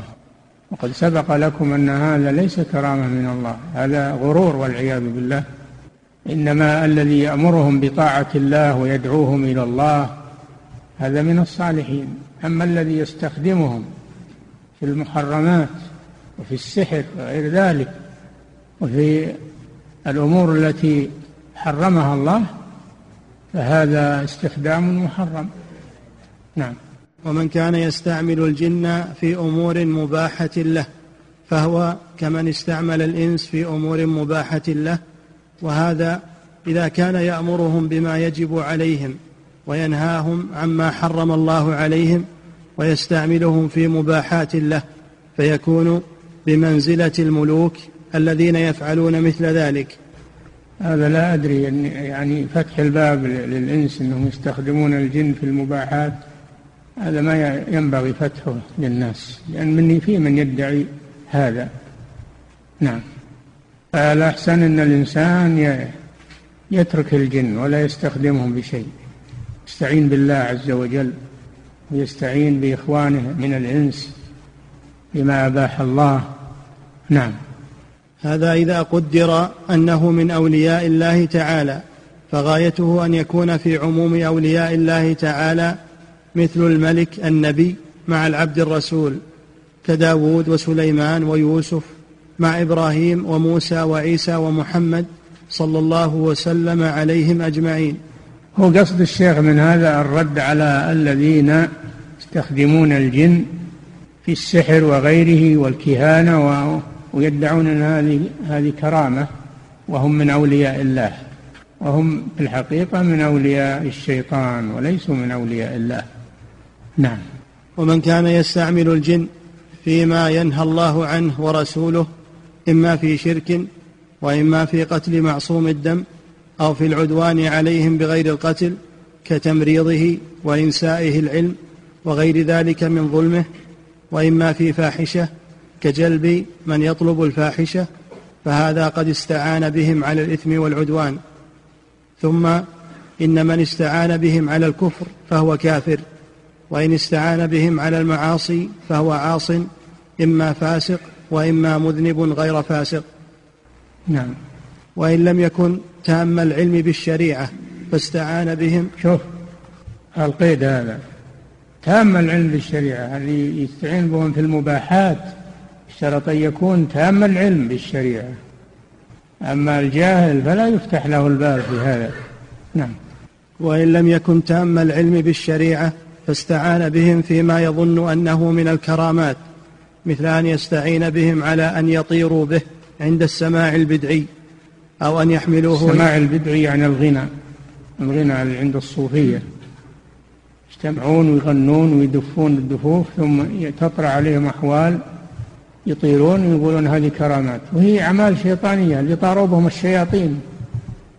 وقد سبق لكم أن هذا ليس كرامة من الله. هذا غرور والعياذ بالله. إنما الذي يأمرهم بطاعة الله ويدعوهم إلى الله هذا من الصالحين. أما الذي يستخدمهم في المحرمات وفي السحر وغير ذلك وفي الأمور التي حرمها الله فهذا استخدام محرم. نعم. ومن كان يستعمل الجن في أمور مباحة له فهو كمن استعمل الإنس في أمور مباحة له وهذا إذا كان يأمرهم بما يجب عليهم وينهاهم عما حرم الله عليهم ويستعملهم في مباحات له فيكون بمنزلة الملوك الذين يفعلون مثل ذلك. هذا لا أدري يعني فتح الباب للإنس أنهم يستخدمون الجن في المباحات هذا ما ينبغي فتحه للناس لأن مني في من يدعي هذا. نعم. فالأحسن أن الإنسان يترك الجن ولا يستخدمهم بشيء. يستعين بالله عز وجل ويستعين بإخوانه من الإنس بما أباح الله. نعم. هذا إذا قدر أنه من أولياء الله تعالى فغايته أن يكون في عموم أولياء الله تعالى مثل الملك النبي مع العبد الرسول كداود وسليمان ويوسف مع إبراهيم وموسى وعيسى ومحمد صلى الله وسلم عليهم أجمعين. هو قصد الشيخ من هذا الرد على الذين يستخدمون الجن في السحر وغيره والكهانة ويدعون ان هذه هذه كرامة وهم من أولياء الله. وهم في الحقيقة من أولياء الشيطان وليسوا من أولياء الله. نعم. ومن كان يستعمل الجن فيما ينهى الله عنه ورسوله إما في شرك وإما في قتل معصوم الدم أو في العدوان عليهم بغير القتل كتمريضه وإنسائه العلم وغير ذلك من ظلمه وإما في فاحشة كجلب من يطلب الفاحشة فهذا قد استعان بهم على الإثم والعدوان ثم إن من استعان بهم على الكفر فهو كافر وإن استعان بهم على المعاصي فهو عاص إما فاسق وإما مذنب غير فاسق. نعم. وإن لم يكن تام العلم بالشريعة فاستعان بهم. شوف القيد هذا. تام العلم بالشريعة هذه يستعين بهم في المباحات؟ اشترط ان يكون تام العلم بالشريعة. أما الجاهل فلا يفتح له الباب في هذا. نعم. وإن لم يكن تام العلم بالشريعة فاستعان بهم فيما يظن أنه من الكرامات. مثل أن يستعين بهم على أن يطيروا به عند السماع البدعي أو أن يحملوه السماع البدعي يعني الغنى الغنى عند الصوفية. يجتمعون ويغنون ويدفون الدفوف ثم تطرأ عليهم أحوال يطيرون ويقولون هذه كرامات. وهي أعمال شيطانية اللي طاروا بهم الشياطين.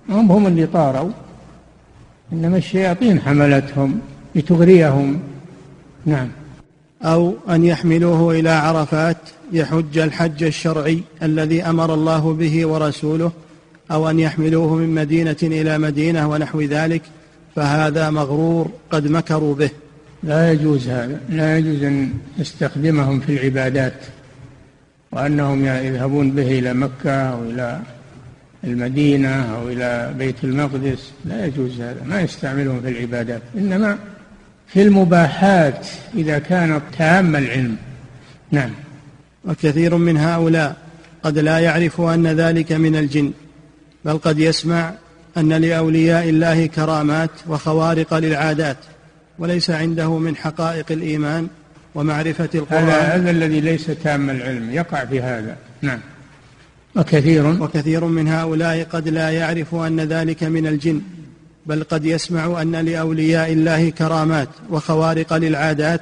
هم هم اللي طاروا. إنما الشياطين حملتهم لتغريهم. نعم. أو أن يحملوه إلى عرفات يحج الحج الشرعي الذي أمر الله به ورسوله أو أن يحملوه من مدينة إلى مدينة ونحو ذلك فهذا مغرور قد مكروا به. لا يجوز هذا لا يجوز أن نستخدمهم في العبادات وأنهم يذهبون به إلى مكة أو إلى المدينة أو إلى بيت المقدس لا يجوز هذا ما يستعملهم في العبادات إنما في المباحات إذا كان تام العلم. نعم. وكثير من هؤلاء قد لا يعرف أن ذلك من الجن بل قد يسمع أن لأولياء الله كرامات وخوارق للعادات وليس عنده من حقائق الإيمان ومعرفة القرآن. هذا, هذا الذي ليس تام العلم يقع في هذا. نعم. وكثير وكثير. من هؤلاء قد لا يعرف أن ذلك من الجن بل قد يسمع أن لأولياء الله كرامات وخوارق للعادات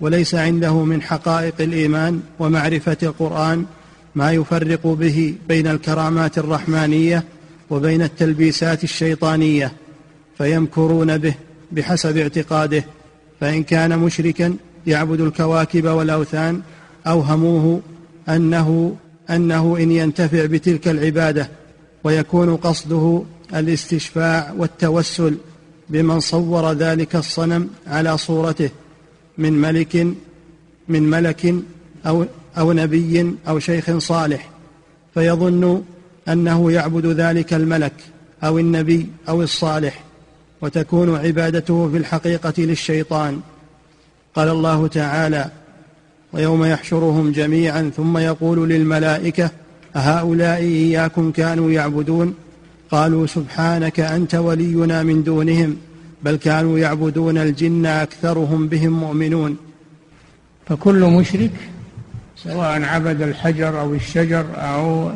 وليس عنده من حقائق الإيمان ومعرفة القرآن ما يفرق به بين الكرامات الرحمانية وبين التلبيسات الشيطانية فيمكرون به بحسب اعتقاده فإن كان مشركا يعبد الكواكب والأوثان اوهموه أنه أنه إن ينتفع بتلك العبادة ويكون قصده الاستشفاع والتوسل بمن صور ذلك الصنم على صورته من ملك من ملك أو, أو نبي أو شيخ صالح فيظن أنه يعبد ذلك الملك أو النبي أو الصالح وتكون عبادته في الحقيقة للشيطان. قال الله تعالى ويوم يحشرهم جميعا ثم يقول للملائكة أهؤلاء إياكم كانوا يعبدون قالوا سبحانك أنت ولينا من دونهم بل كانوا يعبدون الجن أكثرهم بهم مؤمنون. فكل مشرك سواء عبد الحجر أو الشجر أو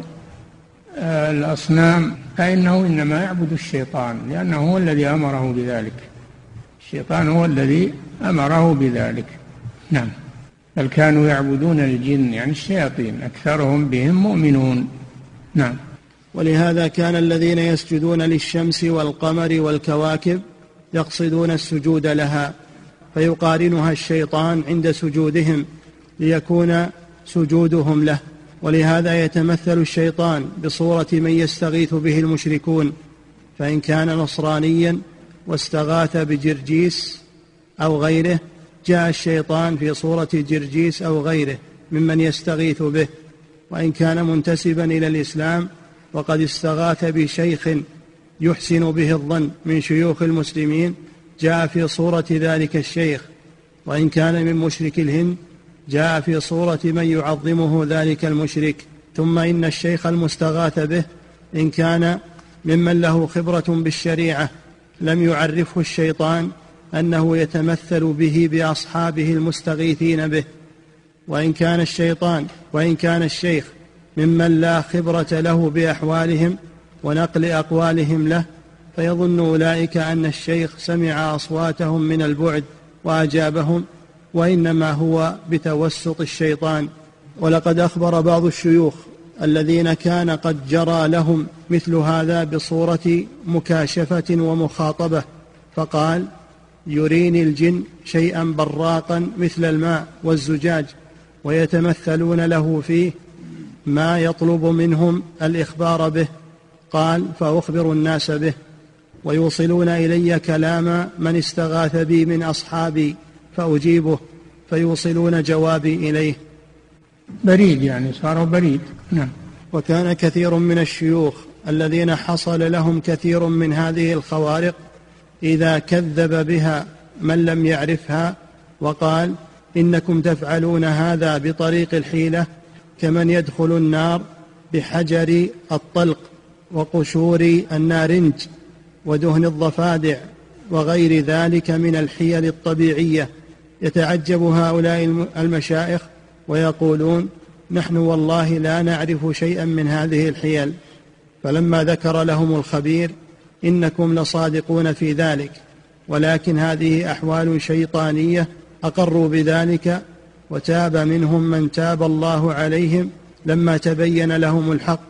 آه، الأصنام فإنه إنما يعبد الشيطان لأنه هو الذي أمره بذلك. الشيطان هو الذي أمره بذلك. نعم. بل كانوا يعبدون الجن يعني الشياطين أكثرهم بهم مؤمنون. نعم. ولهذا كان الذين يسجدون للشمس والقمر والكواكب يقصدون السجود لها فيقارنها الشيطان عند سجودهم ليكون سجودهم له. ولهذا يتمثل الشيطان بصورة من يستغيث به المشركون فإن كان نصرانيا واستغاث بجرجيس أو غيره جاء الشيطان في صورة جرجيس أو غيره ممن يستغيث به. وإن كان منتسبا إلى الإسلام وقد استغاث بشيخ يحسن به الظن من شيوخ المسلمين. جاء في صورة ذلك الشيخ وإن كان من مشرك الهند جاء في صورة من يعظمه ذلك المشرك. ثم إن الشيخ المستغاث به إن كان ممن له خبرة بالشريعة لم يعرفه الشيطان أنه يتمثل به بأصحابه المستغيثين به. وإن كان الشيطان وإن كان الشيخ ممن لا خبرة له بأحوالهم ونقل أقوالهم له فيظن أولئك أن الشيخ سمع أصواتهم من البعد وأجابهم وإنما هو بتوسط الشيطان. ولقد أخبر بعض الشيوخ الذين كان قد جرى لهم مثل هذا بصورة مكاشفة ومخاطبة فقال يريني الجن شيئا براقا مثل الماء والزجاج ويتمثلون له فيه ما يطلب منهم الإخبار به. قال فأخبر الناس به. ويوصلون إلي كلام من استغاث بي من أصحابي فأجيبه فيوصلون جوابي إليه. بريد يعني صار بريد. نعم. وكان كثير من الشيوخ الذين حصل لهم كثير من هذه الخوارق إذا كذب بها من لم يعرفها وقال إنكم تفعلون هذا بطريق الحيلة كمن يدخل النار بحجر الطلق وقشور النارنج ودهن الضفادع وغير ذلك من الحيل الطبيعية. يتعجب هؤلاء المشايخ ويقولون نحن والله لا نعرف شيئا من هذه الحيل. فلما ذكر لهم الخبير إنكم لصادقون في ذلك ولكن هذه أحوال شيطانية أقروا بذلك وتاب منهم من تاب الله عليهم لما تبين لهم الحق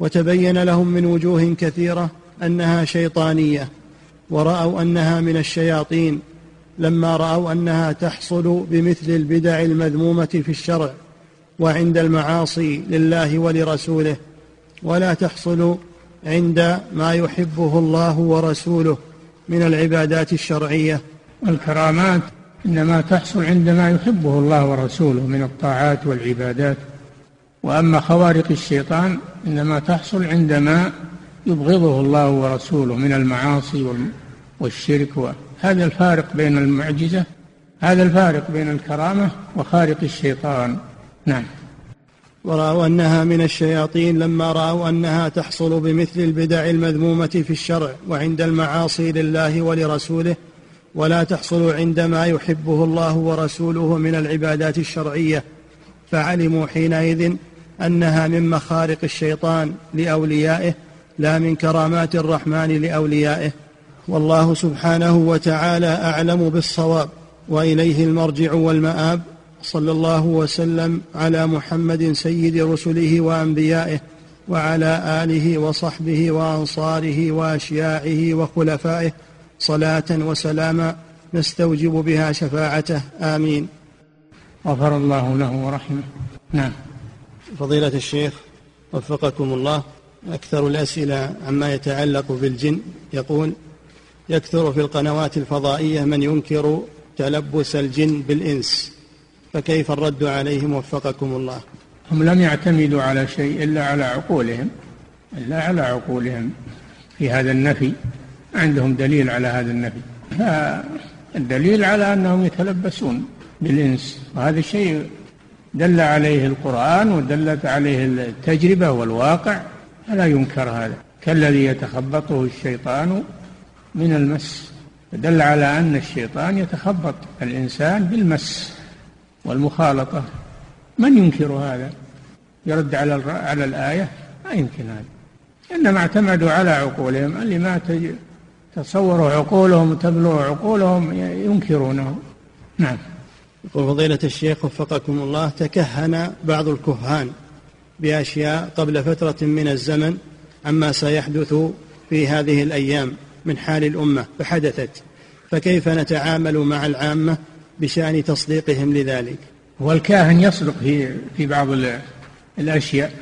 وتبين لهم من وجوه كثيرة أنها شيطانية ورأوا أنها من الشياطين لما رأوا أنها تحصل بمثل البدع المذمومة في الشرع وعند المعاصي لله ولرسوله ولا تحصل عند ما يحبه الله ورسوله من العبادات الشرعية. والكرامات. إنما تحصل عندما يحبه الله ورسوله من الطاعات والعبادات. وأما خوارق الشيطان إنما تحصل عندما يبغضه الله ورسوله من المعاصي والشرك. هذا الفارق بين المعجزة هذا الفارق بين الكرامة وخارق الشيطان. نعم. ورأوا أنها من الشياطين لما رأوا أنها تحصل بمثل البدع المذمومة في الشرع وعند المعاصي لله ولرسوله ولا تحصل عندما يحبه الله ورسوله من العبادات الشرعية فعلموا حينئذ أنها من مخارق الشيطان لأوليائه لا من كرامات الرحمن لأوليائه. والله سبحانه وتعالى أعلم بالصواب وإليه المرجع والمآب صلى الله وسلم على محمد سيد رسله وأنبيائه وعلى آله وصحبه وأنصاره وأشياعه وخلفائه صلاة وسلاما نستوجب بها شفاعته. آمين. غفر الله له ورحمه. نعم. فضيلة الشيخ وفقكم الله أكثر الأسئلة عما يتعلق بالجن يقول يكثر في القنوات الفضائية من ينكر تلبس الجن بالإنس فكيف الرد عليهم؟ وفقكم الله. هم لم يعتمدوا على شيء إلا على عقولهم إلا على عقولهم في هذا النفي. عندهم دليل على هذا النفي الدليل على أنهم يتلبسون بالإنس. وهذا الشيء دل عليه القرآن ودلت عليه التجربة والواقع. فلا ينكر هذا. كالذي يتخبطه الشيطان من المس. دل على أن الشيطان يتخبط الإنسان بالمس والمخالطة. من ينكر هذا؟ يرد على على الآية؟ ما يمكن هذا. إنما اعتمدوا على عقولهم. اللي ما تصوروا عقولهم وتبلغ عقولهم ينكرونه. نعم. يقول فضيلة الشيخ وفقكم الله تكهن بعض الكهان بأشياء قبل فترة من الزمن عما سيحدث في هذه الأيام من حال الأمة فحدثت. فكيف نتعامل مع العامة بشأن تصديقهم لذلك؟ والكاهن يصدق في في بعض الأشياء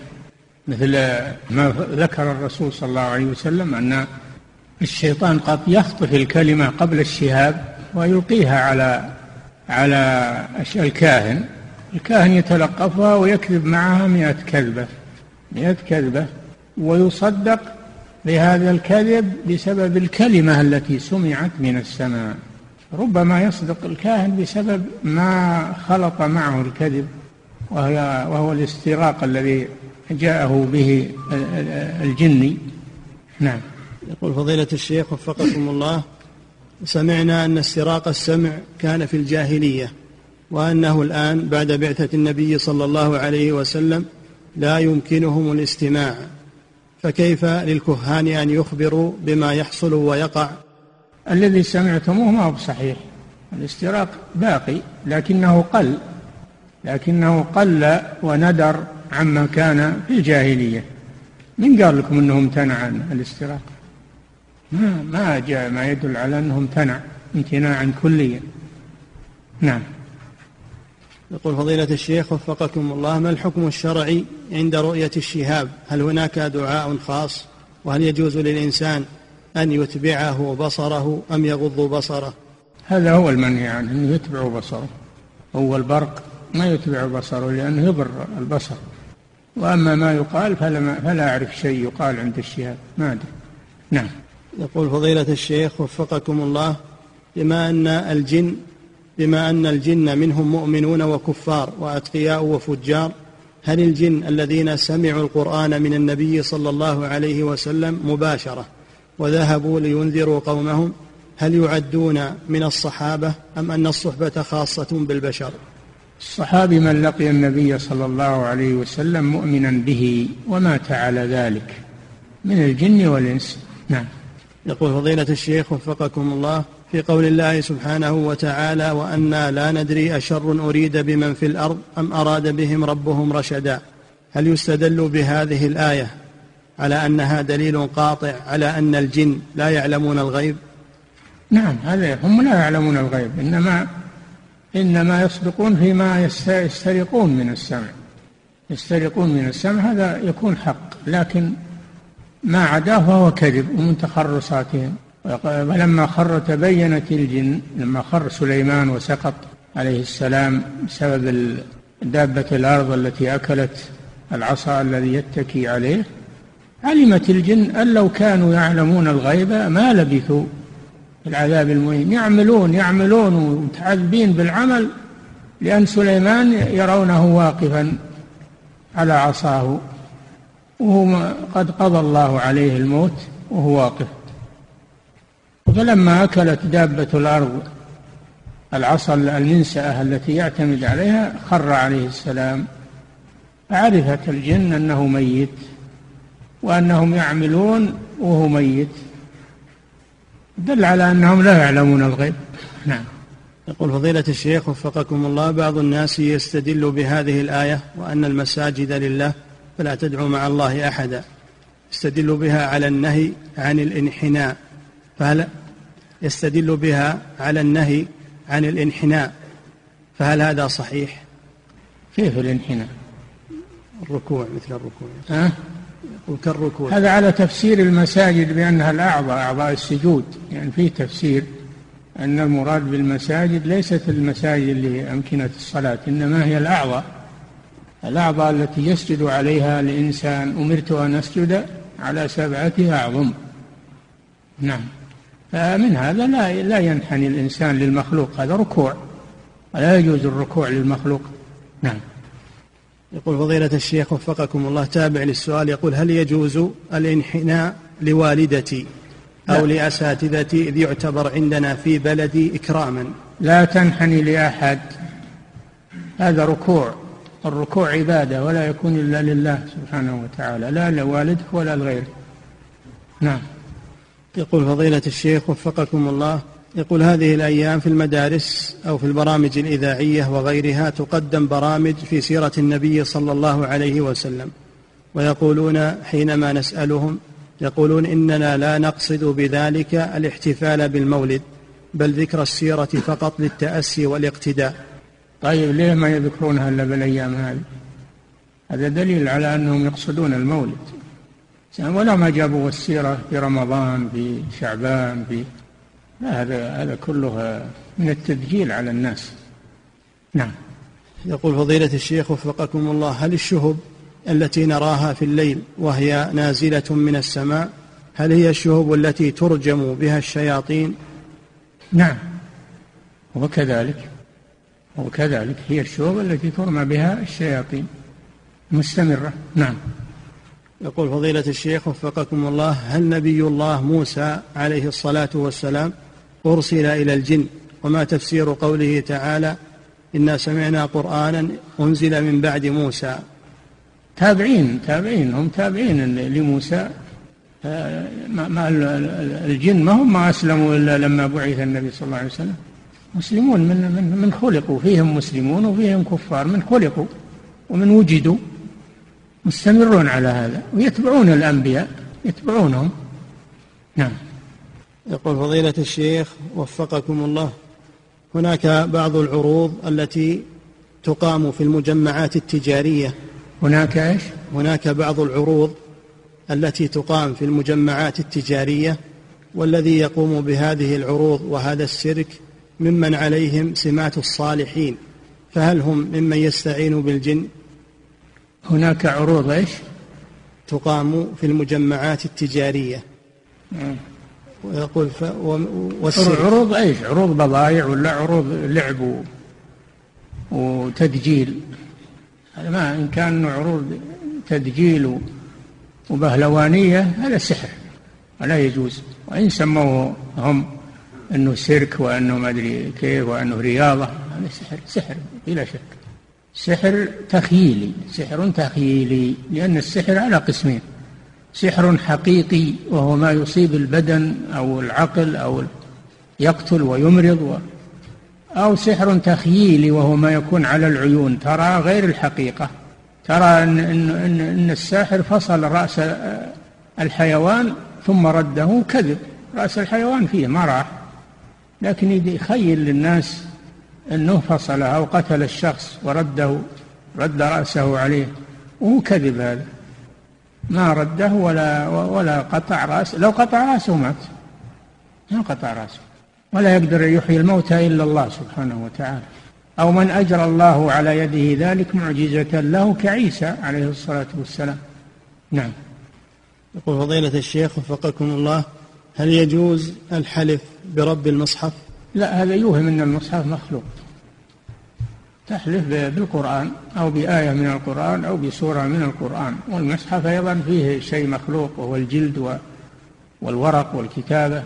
مثل ما ذكر الرسول صلى الله عليه وسلم أن الشيطان قد يخطف الكلمة قبل الشهاب ويلقيها على على الكاهن. الكاهن يتلقفها ويكذب معها مئة كذبة مئة كذبة ويصدق بهذا الكذب بسبب الكلمة التي سمعت من السماء. ربما يصدق الكاهن بسبب ما خلط معه الكذب وهي وهو الاستراق الذي جاءه به الجني. نعم. يقول فضيلة الشيخ وفقكم الله سمعنا أن استراق السمع كان في الجاهلية وأنه الآن بعد بعثة النبي صلى الله عليه وسلم لا يمكنهم الاستماع فكيف للكهان أن يخبروا بما يحصل ويقع؟ الذي سمعتموه ما هو صحيح الاستراق باقي لكنه قل لكنه قل وندر عما كان في الجاهلية. من قال لكم أنه امتنع عن الاستراق؟ ما ما جاء ما يدل على انه امتنع امتناعا كليا. نعم. يقول فضيلة الشيخ وفقكم الله ما الحكم الشرعي عند رؤية الشهاب؟ هل هناك دعاء خاص؟ وهل يجوز للإنسان أن يتبعه بصره أم يغض بصره؟ هذا هو المنهي عنه أنه يتبع بصره. هو البرق ما يتبع بصره لأنه يضر البصر. وأما ما يقال فلا, فلا أعرف شيء يقال عند الشهاب ما أدري. نعم. يقول فضيلة الشيخ وفقكم الله بما أن الجن بما أن الجن منهم مؤمنون وكفار وأتقياء وفجار هل الجن الذين سمعوا القرآن من النبي صلى الله عليه وسلم مباشرة وذهبوا لينذروا قومهم؟ هل يعدون من الصحابة أم أن الصحبة خاصة بالبشر؟ الصحابي من لقي النبي صلى الله عليه وسلم مؤمنا به ومات على ذلك من الجن والإنس. نعم. يقول فضيلة الشيخ وفقكم الله في قول الله سبحانه وتعالى وأنا لا ندري أشر أريد بمن في الأرض أم أراد بهم ربهم رشدا. هل يستدل بهذه الآية على أنها دليل قاطع على أن الجن لا يعلمون الغيب؟ نعم هذا هم لا يعلمون الغيب إنما إنما يصدقون فيما يسترقون من السمع. يسترقون من السمع هذا يكون حق لكن ما عداه فهو كذب ومن تخرصاتهم فلما خر تبينت الجن لما خر سليمان وسقط عليه السلام بسبب دابة الأرض التي أكلت العصا الذي يتكي عليه علمت الجن أن لو كانوا يعلمون الغيب ما لبثوا في العذاب المهين. يعملون يعملون ومتعذبين بالعمل لأن سليمان يرونه واقفا على عصاه. وهو قد قضى الله عليه الموت وهو واقف. فلما أكلت دابة الأرض العصا المنسأة التي يعتمد عليها خر عليه السلام. عرفت الجن أنه ميت وأنهم يعملون وهو ميت. دل على أنهم لا يعلمون الغيب. نعم. يقول فضيلة الشيخ وفقكم الله بعض الناس يستدل بهذه الآية وأن المساجد لله فلا تدعوا مع الله أحدا. يستدل بها على النهي عن الانحناء. فهل يستدل بها على النهي عن الانحناء؟ فهل هذا صحيح؟ كيف الانحناء؟ الركوع مثل الركوع. أه؟ كالركوع. هذا على تفسير المساجد بأنها الأعضاء أعضاء السجود. يعني في تفسير أن المراد بالمساجد ليست المساجد لأمكنة الصلاة إنما هي الأعضاء الأعضاء التي يسجد عليها الإنسان أمرت أن أسجد على سبعة أعظم. نعم. فمن هذا لا لا ينحني الإنسان للمخلوق هذا ركوع. ولا يجوز الركوع للمخلوق. نعم. يقول فضيلة الشيخ وفقكم الله تابع للسؤال يقول هل يجوز الانحناء لوالدتي أو لأساتذتي إذ يعتبر عندنا في بلدي إكراما؟ لا تنحني لأحد. هذا ركوع. الركوع عبادة ولا يكون إلا لله سبحانه وتعالى لا لوالدك ولا لغيرك نعم. يقول فضيلة الشيخ وفقكم الله يقول هذه الأيام في المدارس أو في البرامج الإذاعية وغيرها تقدم برامج في سيرة النبي صلى الله عليه وسلم ويقولون حينما نسألهم يقولون إننا لا نقصد بذلك الاحتفال بالمولد بل ذكر السيرة فقط للتأسي والاقتداء. طيب ليه ما يذكرونها إلا بالأيام هذه؟ هذا دليل على أنهم يقصدون المولد. ولا ما جابوا السيرة في رمضان في شعبان في لا هذا هذا كله من التدجيل على الناس. نعم. يقول فضيلة الشيخ وفقكم الله هل الشهب التي نراها في الليل وهي نازلة من السماء هل هي الشهب التي ترجم بها الشياطين؟ نعم. وكذلك وكذلك هي الشوب التي ترمى بها الشياطين. مستمرة. نعم. يقول فضيلة الشيخ وفقكم الله هل نبي الله موسى عليه الصلاة والسلام أرسل إلى الجن؟ وما تفسير قوله تعالى إنا سمعنا قرآنا أنزل من بعد موسى. تابعين تابعين هم تابعين لموسى. ما الجن ما هم ما أسلموا إلا لما بعث النبي صلى الله عليه وسلم. مسلمون من من من خلقوا. فيهم مسلمون وفيهم كفار. من خلقوا ومن وجدوا مستمرون على هذا ويتبعون الأنبياء يتبعونهم. نعم. يقول فضيلة الشيخ وفقكم الله هناك بعض العروض التي تقام في المجمعات التجارية. هناك إيش؟ هناك بعض العروض التي تقام في المجمعات التجارية والذي يقوم بهذه العروض وهذا السيرك ممن عليهم سمات الصالحين فهل هم ممن يستعين بالجن؟ هناك عروض إيش؟ تقام في المجمعات التجارية. نعم. ويقول ف... والسر عروض إيش؟ عروض بضائع ولا عروض لعب وتدجيل؟ هذا ما إن كان عروض تدجيل وبهلوانية هذا سحر. ولا يجوز. وإن سموه هم أنه سيرك وأنه ما أدري كيف وأنه رياضة. هذا سحر سحر بلا شك. سحر تخييلي سحر تخييلي لأن السحر على قسمين. سحر حقيقي وهو ما يصيب البدن أو العقل أو يقتل ويمرض و أو سحر تخييلي وهو ما يكون على العيون. ترى غير الحقيقة. ترى أن, إن, إن, إن الساحر فصل رأس الحيوان ثم رده كذب. رأس الحيوان فيه ما راح. لكن يخيل للناس أنه فصله أو قتل الشخص ورده رد رأسه عليه. وهو كذب هذا. ما رده ولا ولا قطع رأسه لو قطع رأسه مات. ما قطع رأسه. ولا يقدر يحيي الموتى إلا الله سبحانه وتعالى. أو من أجرى الله على يده ذلك معجزة له كعيسى عليه الصلاة والسلام. نعم. يقول فضيلة الشيخ وفقكم الله. هل يجوز الحلف برب المصحف؟ لا هذا يوهم أن المصحف مخلوق. تحلف بالقرآن أو بآية من القرآن أو بسورة من القرآن. والمصحف أيضا فيه شيء مخلوق وهو الجلد والورق والكتابة.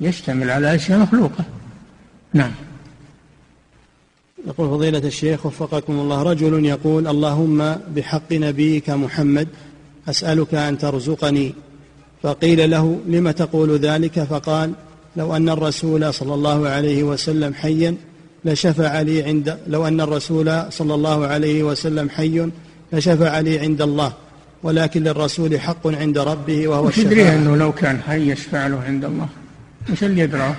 يشتمل على أشياء مخلوقة. نعم. يقول فضيلة الشيخ وفقكم الله رجل يقول اللهم بحق نبيك محمد أسألك أن ترزقني فقيل له لم تقول ذلك؟ فقال لو أن الرسول صلى الله عليه وسلم حيا لشفع لي عند لو أن الرسول صلى الله عليه وسلم حي لشفع لي عند الله ولكن للرسول حق عند ربه وهو الشفاعة. تدري أنه لو كان حي يشفع له عند الله. مش اللي يدراه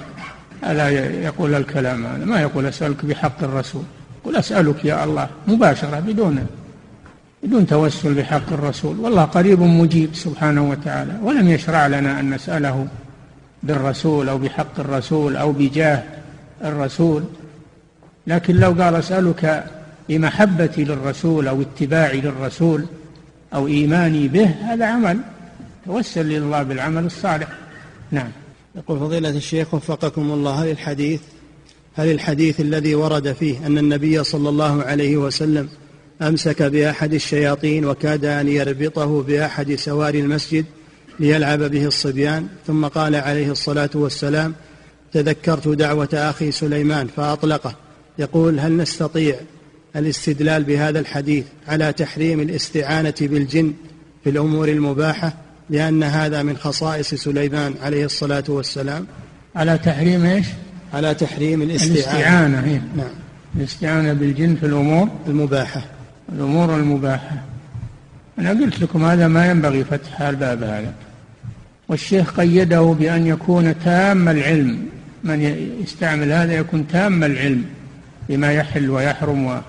ألا يقول الكلام هذا؟ ما يقول أسألك بحق الرسول يقول أسألك يا الله مباشرة بدون بدون توسل بحق الرسول. والله قريب مجيب سبحانه وتعالى. ولم يشرع لنا أن نسأله بالرسول أو بحق الرسول أو بجاه الرسول. لكن لو قال أسألك بمحبتي للرسول أو اتباعي للرسول أو إيماني به هذا عمل. توسل لله بالعمل الصالح. نعم. يقول فضيلة الشيخ وفقكم الله هل الحديث هل الحديث الذي ورد فيه أن النبي صلى الله عليه وسلم أمسك بأحد الشياطين وكاد أن يربطه بأحد سواري المسجد ليلعب به الصبيان ثم قال عليه الصلاة والسلام تذكرت دعوة أخي سليمان فأطلقه. يقول هل نستطيع الاستدلال بهذا الحديث على تحريم الاستعانة بالجن في الأمور المباحة لأن هذا من خصائص سليمان عليه الصلاة والسلام؟ على تحريم إيش؟ على تحريم الاستعانة. الاستعانة إيه؟ نعم. الاستعانة بالجن في الأمور المباحة. الأمور المباحة. أنا قلت لكم هذا ما ينبغي فتح الباب هذا. والشيخ قيده بأن يكون تام العلم. من يستعمل هذا يكون تام العلم بما يحل ويحرم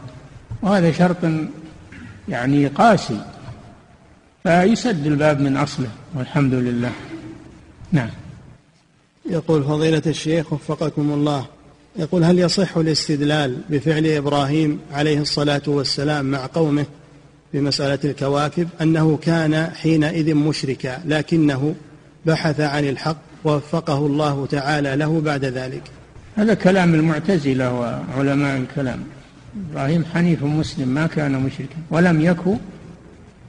وهذا شرط يعني قاسي. فيسد الباب من أصله والحمد لله. نعم. يقول فضيلة الشيخ وفقكم الله. يقول هل يصح الاستدلال بفعل إبراهيم عليه الصلاة والسلام مع قومه في مسألة الكواكب أنه كان حينئذ مشركا لكنه بحث عن الحق ووفقه الله تعالى له بعد ذلك؟ هذا كلام المعتزلة وعلماء الكلام. إبراهيم حنيف مسلم ما كان مشركا ولم يكن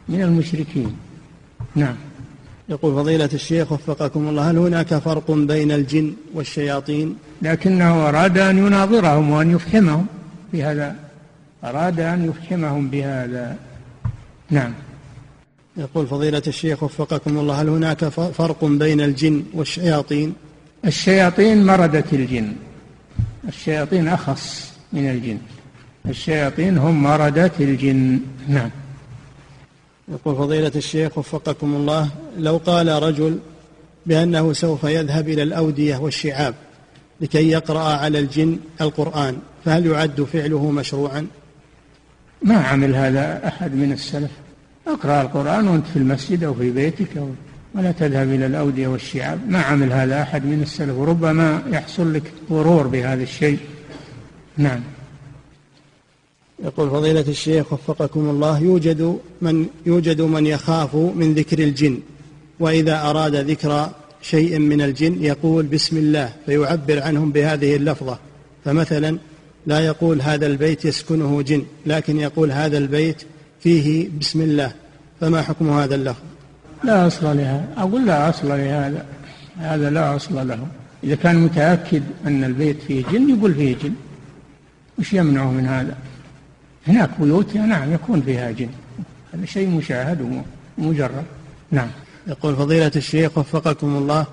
من المشركين. نعم. يقول فضيلة الشيخ وفقكم الله هل هناك فرق بين الجن والشياطين؟ لكنه أراد أن يناظرهم وأن يفهمهم بهذا أراد أن يفهمهم بهذا. نعم. يقول فضيلة الشيخ وفقكم الله هل هناك فرق بين الجن والشياطين؟ الشياطين مردة الجن. الشياطين أخص من الجن. الشياطين هم مردة الجن. نعم. يقول فضيلة الشيخ وفقكم الله لو قال رجل بأنه سوف يذهب إلى الأودية والشعاب لكي يقرأ على الجن القرآن فهل يعد فعله مشروعا؟ ما عمل هذا أحد من السلف. اقرأ القرآن وأنت في المسجد أو في بيتك أو ولا تذهب إلى الأودية والشعاب. ما عمل هذا أحد من السلف وربما يحصل لك غرور بهذا الشيء. نعم. يقول فضيلة الشيخ وفقكم الله يوجد من يوجد من يخاف من ذكر الجن وإذا أراد ذكر شيء من الجن يقول بسم الله فيعبر عنهم بهذه اللفظة. فمثلا لا يقول هذا البيت يسكنه جن لكن يقول هذا البيت فيه بسم الله. فما حكم هذا اللفظ؟ لا أصل لها. أقول لا أصل لهذا هذا لا أصل له. إذا كان متأكد أن البيت فيه جن يقول فيه جن. وش يمنعه من هذا؟ هناك بيوت نعم يكون فيها جن. هذا شيء مشاهد ومجرد نعم. يقول فضيلة الشيخ وفقكم الله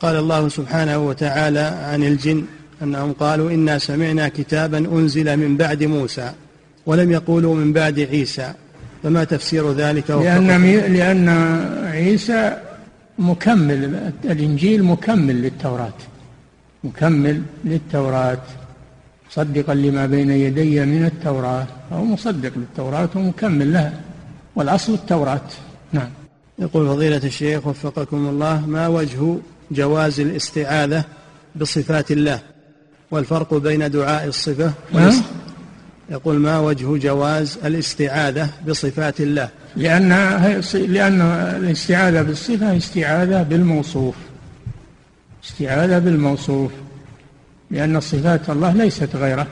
قال الله سبحانه وتعالى عن الجن أنهم قالوا إنا سمعنا كتابا أنزل من بعد موسى ولم يقولوا من بعد عيسى. فما تفسير ذلك لأن, لأن عيسى مكمل الإنجيل مكمل للتوراة. مكمل للتوراة. مصدقا لما بين يدي من التوراة. أو مصدق للتوراة ومكمل لها. والأصل التوراة. نعم. يقول فضيلة الشيخ وفقكم الله ما وجه جواز الاستعاذة بصفات الله؟ والفرق بين دعاء الصفة يقول ما وجه جواز الاستعاذة بصفات الله؟ لأن لأن الاستعاذة بالصفة استعاذة بالموصوف. استعاذة بالموصوف. لأن صفات الله ليست غيره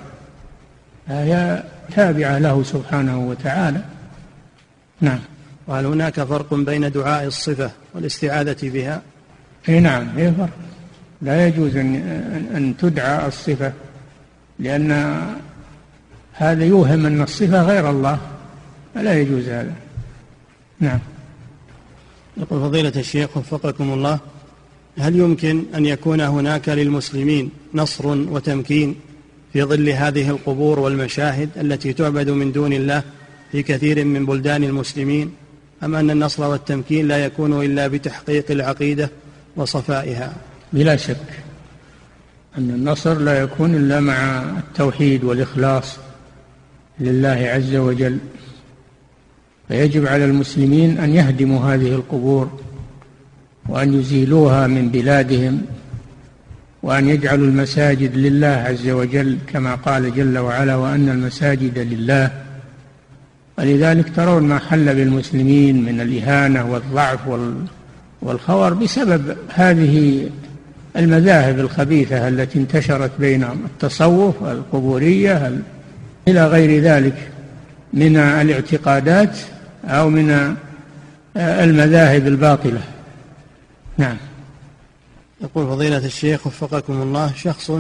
هي تابعة له سبحانه وتعالى. نعم. وهل هناك فرق بين دعاء الصفة والاستعاذة بها؟ إي نعم هي فرق. لا يجوز أن أن تدعى الصفة لأن هذا يوهم أن الصفة غير الله فلا يجوز هذا. نعم. يقول فضيلة الشيخ وفقكم الله هل يمكن أن يكون هناك للمسلمين نصر وتمكين في ظل هذه القبور والمشاهد التي تعبد من دون الله في كثير من بلدان المسلمين؟ أم أن النصر والتمكين لا يكون إلا بتحقيق العقيدة وصفائها؟ بلا شك أن النصر لا يكون إلا مع التوحيد والإخلاص لله عز وجل. فيجب على المسلمين أن يهدموا هذه القبور وأن يزيلوها من بلادهم وأن يجعلوا المساجد لله عز وجل كما قال جل وعلا وأن المساجد لله. ولذلك ترون ما حل بالمسلمين من الإهانة والضعف والخور بسبب هذه المذاهب الخبيثة التي انتشرت بينهم التصوف القبورية إلى غير ذلك من الاعتقادات أو من المذاهب الباطلة. نعم. يقول فضيلة الشيخ وفقكم الله شخص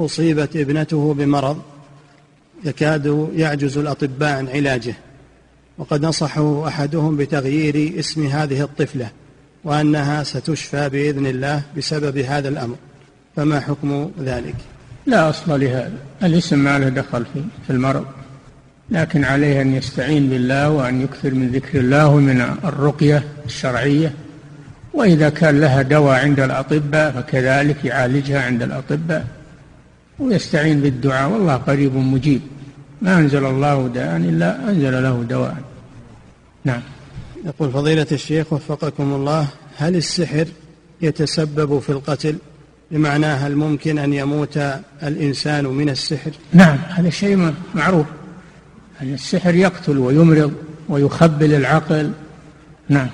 أصيبت ابنته بمرض يكاد يعجز الأطباء عن علاجه وقد نصحه أحدهم بتغيير اسم هذه الطفلة وأنها ستشفى بإذن الله بسبب هذا الأمر. فما حكم ذلك؟ لا أصل لهذا. الاسم ما له دخل في, في المرض لكن عليه أن يستعين بالله وأن يكثر من ذكر الله ومن الرقية الشرعية. وإذا كان لها دواء عند الأطباء فكذلك يعالجها عند الأطباء ويستعين بالدعاء والله قريب مجيب. ما أنزل الله داء إلا أنزل له دواء. نعم. يقول فضيلة الشيخ وفقكم الله هل السحر يتسبب في القتل؟ بمعنى هل ممكن أن يموت الإنسان من السحر؟ نعم هذا شيء معروف. أن السحر يقتل ويمرض ويخبل العقل؟ نعم.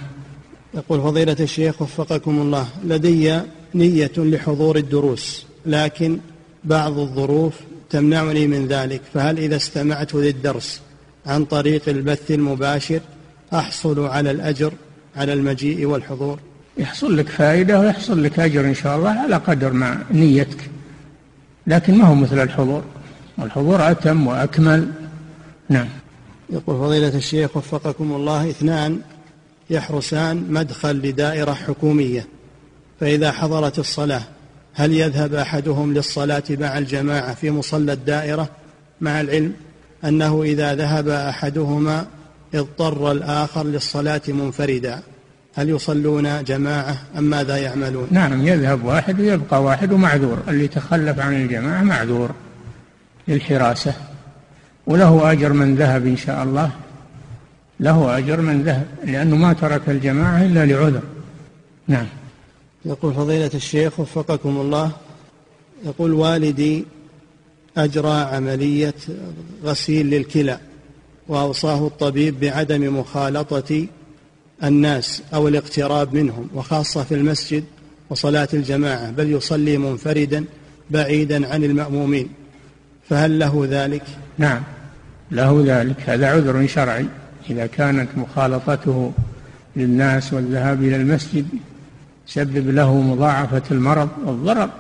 يقول فضيلة الشيخ وفقكم الله لدي نية لحضور الدروس لكن بعض الظروف تمنعني من ذلك فهل إذا استمعت للدرس عن طريق البث المباشر أحصل على الأجر على المجيء والحضور؟ يحصل لك فائدة ويحصل لك أجر إن شاء الله على قدر ما نيتك لكن ما هو مثل الحضور الحضور أتم وأكمل. نعم. يقول فضيلة الشيخ وفقكم الله اثنان يحرسان مدخل لدائرة حكومية. فإذا حضرت الصلاة هل يذهب أحدهم للصلاة مع الجماعة في مصلى الدائرة مع العلم أنه إذا ذهب أحدهما اضطر الآخر للصلاة منفردا؟ هل يصلون جماعة أم ماذا يعملون؟ نعم يذهب واحد ويبقى واحد ومعذور. اللي تخلف عن الجماعة معذور للحراسة وله أجر من ذهب إن شاء الله. له أجر من ذهب لأنه ما ترك الجماعة إلا لعذر. نعم. يقول فضيلة الشيخ وفقكم الله يقول والدي أجرى عملية غسيل للكلى وأوصاه الطبيب بعدم مخالطة الناس أو الاقتراب منهم وخاصة في المسجد وصلاة الجماعة بل يصلي منفردا بعيدا عن المأمومين. فهل له ذلك؟ نعم. له ذلك. هذا عذر شرعي. إذا كانت مخالطته للناس والذهاب إلى المسجد سبب له مضاعفة المرض والضرر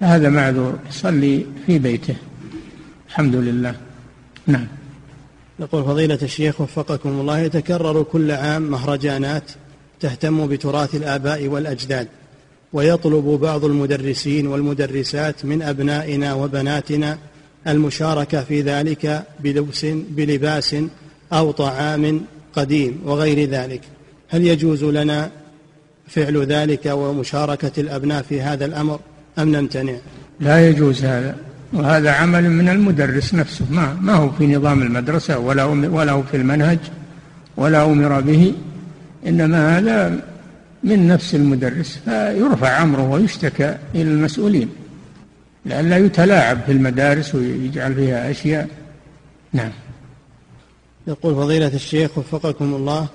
فهذا معذور يصلي في بيته. الحمد لله. نعم. يقول فضيلة الشيخ وفقكم الله يتكرر كل عام مهرجانات تهتم بتراث الآباء والأجداد ويطلب بعض المدرسين والمدرسات من أبنائنا وبناتنا المشاركة في ذلك بلبس بلباس أو طعام قديم وغير ذلك. هل يجوز لنا فعل ذلك ومشاركة الأبناء في هذا الأمر أم نمتنع؟ لا يجوز هذا. وهذا عمل من المدرس نفسه. ما ما هو في نظام المدرسة ولا ولا هو في المنهج ولا أمر به. إنما هذا من نفس المدرس. فيرفع أمره ويشتكى إلى المسؤولين. لئلا يتلاعب في المدارس ويجعل فيها أشياء. نعم. يقول فضيلة الشيخ وفقكم الله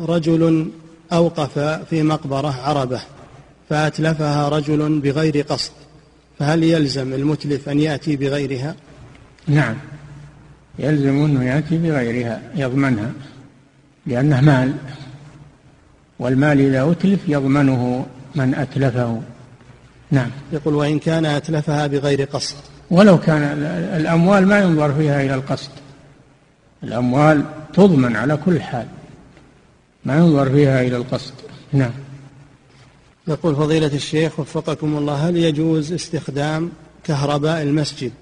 رجل أوقف في مقبرة عربة فأتلفها رجل بغير قصد فهل يلزم المتلف أن يأتي بغيرها؟ نعم. يلزم أنه يأتي بغيرها يضمنها لأنه مال والمال إذا أتلف يضمنه من أتلفه. نعم. يقول وإن كان أتلفها بغير قصد. ولو كان الأموال ما ينظر فيها إلى القصد. الأموال تضمن على كل حال. ما ينظر فيها إلى القصد. نعم. يقول فضيلة الشيخ وفقكم الله هل يجوز استخدام كهرباء المسجد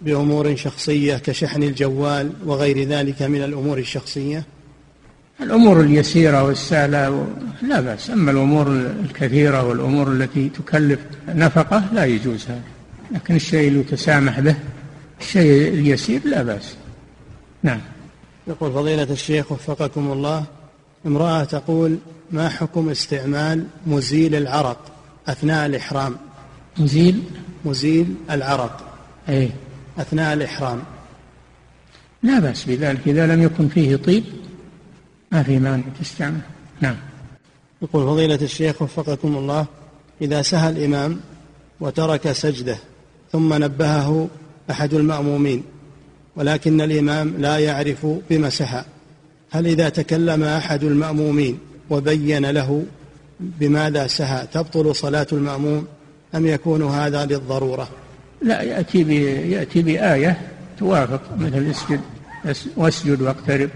بأمور شخصية كشحن الجوال وغير ذلك من الأمور الشخصية؟ الأمور اليسيرة والسهلة لا بأس. أما الأمور الكثيرة والأمور التي تكلف نفقة لا يجوز هذا. لكن الشيء اللي تسامح به الشيء اليسير لا بأس. نعم. يقول فضيلة الشيخ وفقكم الله امرأة تقول ما حكم استعمال مزيل العرق أثناء الإحرام؟ مزيل؟ مزيل العرق. أي أثناء الإحرام. لا بأس بذلك إذا لم يكن فيه طيب ما في مانع تستعمل نعم. يقول فضيلة الشيخ وفقكم الله إذا سهى الإمام وترك سجده ثم نبهه أحد المأمومين ولكن الإمام لا يعرف بما سهى هل إذا تكلم أحد المأمومين وبين له بماذا سهى تبطل صلاة المأموم أم يكون هذا للضرورة؟ لا يأتي يأتي بآية توافق مثل اسجد واسجد واقترب.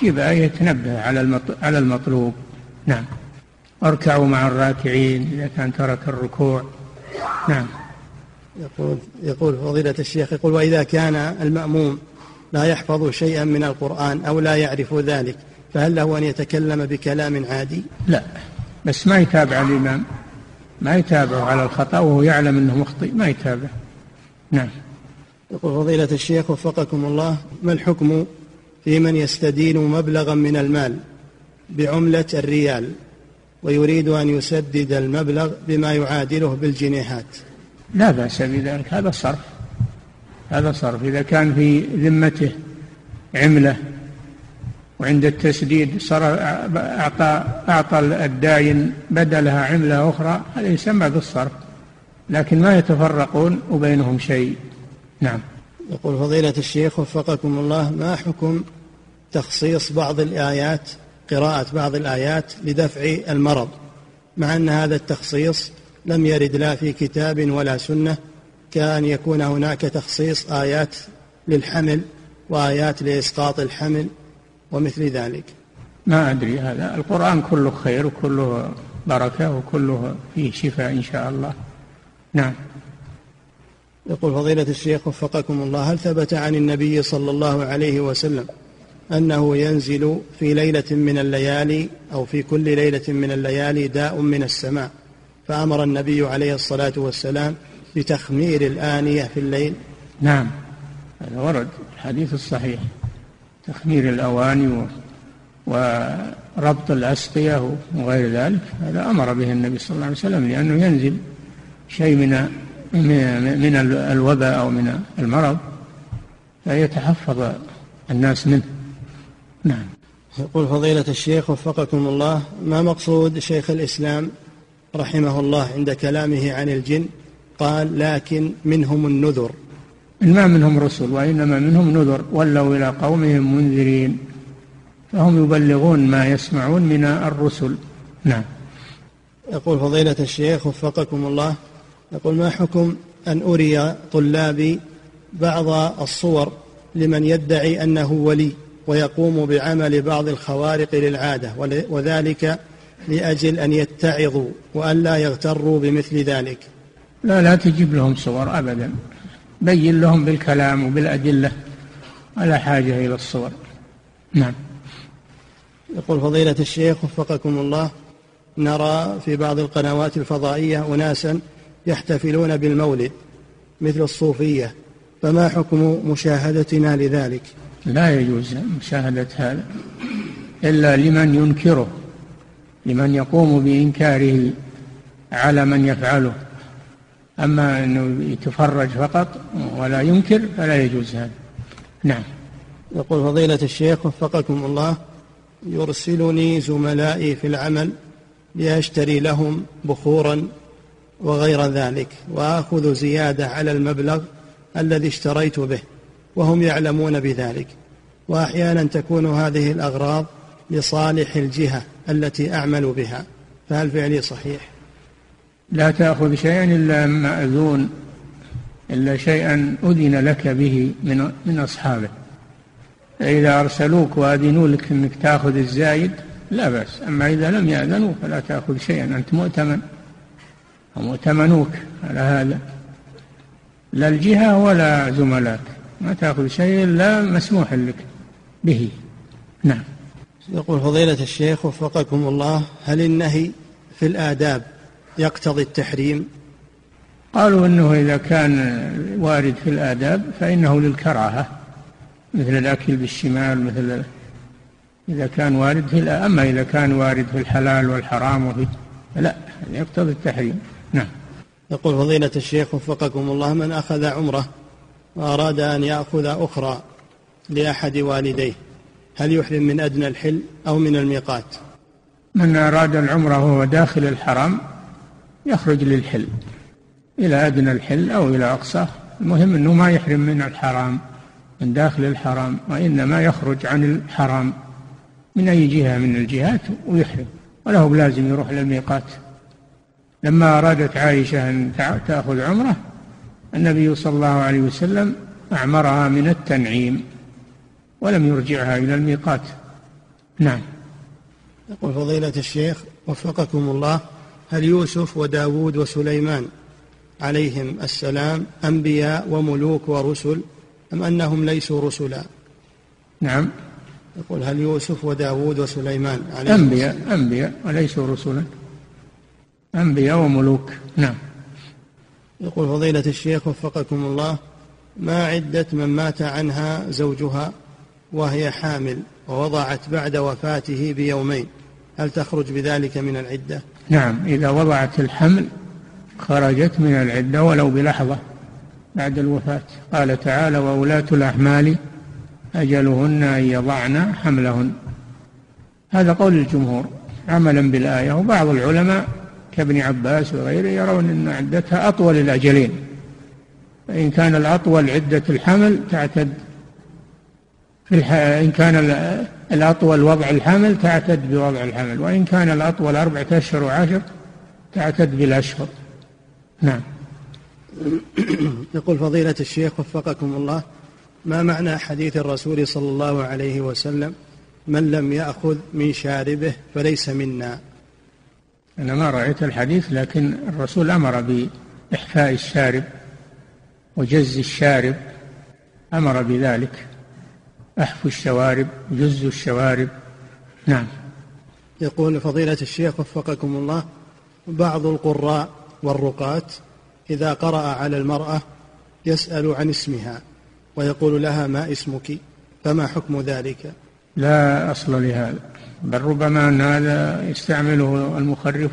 جيب آية تنبه على على المطلوب. نعم. اركعوا مع الراكعين إذا كان ترك الركوع. نعم. يقول يقول فضيلة الشيخ يقول وإذا كان المأموم لا يحفظ شيئا من القرآن أو لا يعرف ذلك فهل له أن يتكلم بكلام عادي؟ لا بس ما يتابع الإمام ما يتابعه على الخطأ وهو يعلم أنه مخطئ ما يتابع. نعم. يقول فضيلة الشيخ وفقكم الله ما الحكم في من يستدين مبلغا من المال بعملة الريال ويريد أن يسدد المبلغ بما يعادله بالجنيهات؟ لا بأس بذلك هذا صرف هذا صرف. إذا كان في ذمته عملة وعند التسديد صار أعطى أعطى الداين بدلها عملة أخرى هذا يسمى بالصرف لكن ما يتفرقون وبينهم شيء. نعم. يقول فضيلة الشيخ وفقكم الله ما حكم تخصيص بعض الآيات قراءة بعض الآيات لدفع المرض؟ مع أن هذا التخصيص لم يرد لا في كتاب ولا سنة كأن يكون هناك تخصيص آيات للحمل وآيات لإسقاط الحمل ومثل ذلك. ما أدري هذا القرآن كله خير وكله بركة وكله فيه شفاء إن شاء الله. نعم. يقول فضيلة الشيخ وفقكم الله هل ثبت عن النبي صلى الله عليه وسلم أنه ينزل في ليلة من الليالي أو في كل ليلة من الليالي داء من السماء؟ فأمر النبي عليه الصلاة والسلام بتخمير الآنية في الليل. نعم. هذا ورد الحديث الصحيح. تخمير الأواني وربط الأسقية وغير ذلك. هذا أمر به النبي صلى الله عليه وسلم لأنه ينزل شيء من من الوباء أو من المرض فيتحفظ الناس منه. نعم. يقول فضيلة الشيخ وفقكم الله ما مقصود شيخ الإسلام رحمه الله عند كلامه عن الجن قال لكن منهم النذر. ما منهم رسل وإنما منهم نذر ولوا إلى قومهم منذرين فهم يبلغون ما يسمعون من الرسل. نعم. يقول فضيلة الشيخ وفقكم الله. يقول ما حكم أن أري طلابي بعض الصور لمن يدعي أنه ولي ويقوم بعمل بعض الخوارق للعادة وذلك لأجل أن يتعظوا وأن لا يغتروا بمثل ذلك. لا لا تجيب لهم صور أبدا. بين لهم بالكلام وبالأدلة. ولا حاجة إلى الصور. نعم. يقول فضيلة الشيخ وفقكم الله نرى في بعض القنوات الفضائية أناسا يحتفلون بالمولد مثل الصوفية. فما حكم مشاهدتنا لذلك؟ لا يجوز مشاهدة هذا إلا لمن ينكره. لمن يقوم بإنكاره على من يفعله. أما أنه يتفرج فقط ولا ينكر فلا يجوز هذا. نعم. يقول فضيلة الشيخ وفقكم الله يرسلني زملائي في العمل لأشتري لهم بخورا وغير ذلك وآخذ زيادة على المبلغ الذي اشتريت به وهم يعلمون بذلك. وأحيانا تكون هذه الأغراض لصالح الجهة التي أعمل بها فهل فعلي صحيح؟ لا تأخذ شيئا إلا مأذون إلا شيئا أذن لك به من من أصحابه. فإذا أرسلوك وأذنوا لك أنك تأخذ الزايد لا بأس. أما إذا لم يأذنوا فلا تأخذ شيئا أنت مؤتمن. هم ائتمنوك على هذا. لا الجهة ولا زملاك. ما تأخذ شيء إلا مسموح لك به. نعم. يقول فضيلة الشيخ وفقكم الله هل النهي في الآداب يقتضي التحريم؟ قالوا إنه إذا كان وارد في الآداب فإنه للكراهة مثل الأكل بالشمال مثل إذا كان وارد في أما إذا كان وارد في الحلال والحرام وفي لا يقتضي التحريم. نعم. يقول فضيلة الشيخ وفقكم الله من أخذ عمرة وأراد أن يأخذ أخرى لأحد والديه. هل يحرم من أدنى الحل أو من الميقات؟ من أراد العمرة وهو داخل الحرم يخرج للحل إلى أدنى الحل أو إلى أقصاه المهم أنه ما يحرم من الحرام من داخل الحرام وإنما يخرج عن الحرام. من أي جهة؟ من الجهات ويحرم وله بلازم يروح للميقات. لما أرادت عائشة أن تأخذ عمرة النبي صلى الله عليه وسلم أعمرها من التنعيم. ولم يرجعها إلى الميقات. نعم. يقول فضيلة الشيخ وفقكم الله هل يوسف وداود وسليمان عليهم السلام أنبياء وملوك ورسل أم أنهم ليسوا رسلا؟ نعم. يقول هل يوسف وداود وسليمان عليهم أنبياء أنبياء وليسوا رسلا. أنبياء وملوك. نعم. يقول فضيلة الشيخ وفقكم الله ما عدة من مات عنها زوجها؟ وهي حامل ووضعت بعد وفاته بيومين. هل تخرج بذلك من العدة؟ نعم إذا وضعت الحمل خرجت من العدة ولو بلحظة بعد الوفاة. قال تعالى وولاة الأحمال أجلهن أن يضعن حملهن. هذا قول الجمهور عملا بالآية. وبعض العلماء كابن عباس وغيره يرون أن عدتها أطول الأجلين. فإن كان الأطول عدة الحمل تعتد في الح... إن كان الأطول وضع الحمل تعتد بوضع الحمل وإن كان الأطول أربعة أشهر وعشر تعتد بالأشهر. نعم. يقول فضيلة الشيخ وفقكم الله ما معنى حديث الرسول صلى الله عليه وسلم من لم يأخذ من شاربه فليس منا أنا ما رأيت الحديث لكن الرسول أمر بإحفاء الشارب وجز الشارب أمر بذلك. أحفوا الشوارب جز الشوارب. نعم. يقول فضيلة الشيخ وفقكم الله بعض القراء والرقاة إذا قرأ على المرأة يسأل عن اسمها ويقول لها ما اسمك؟ فما حكم ذلك؟ لا أصل لهذا بل ربما أن هذا يستعمله المخرف.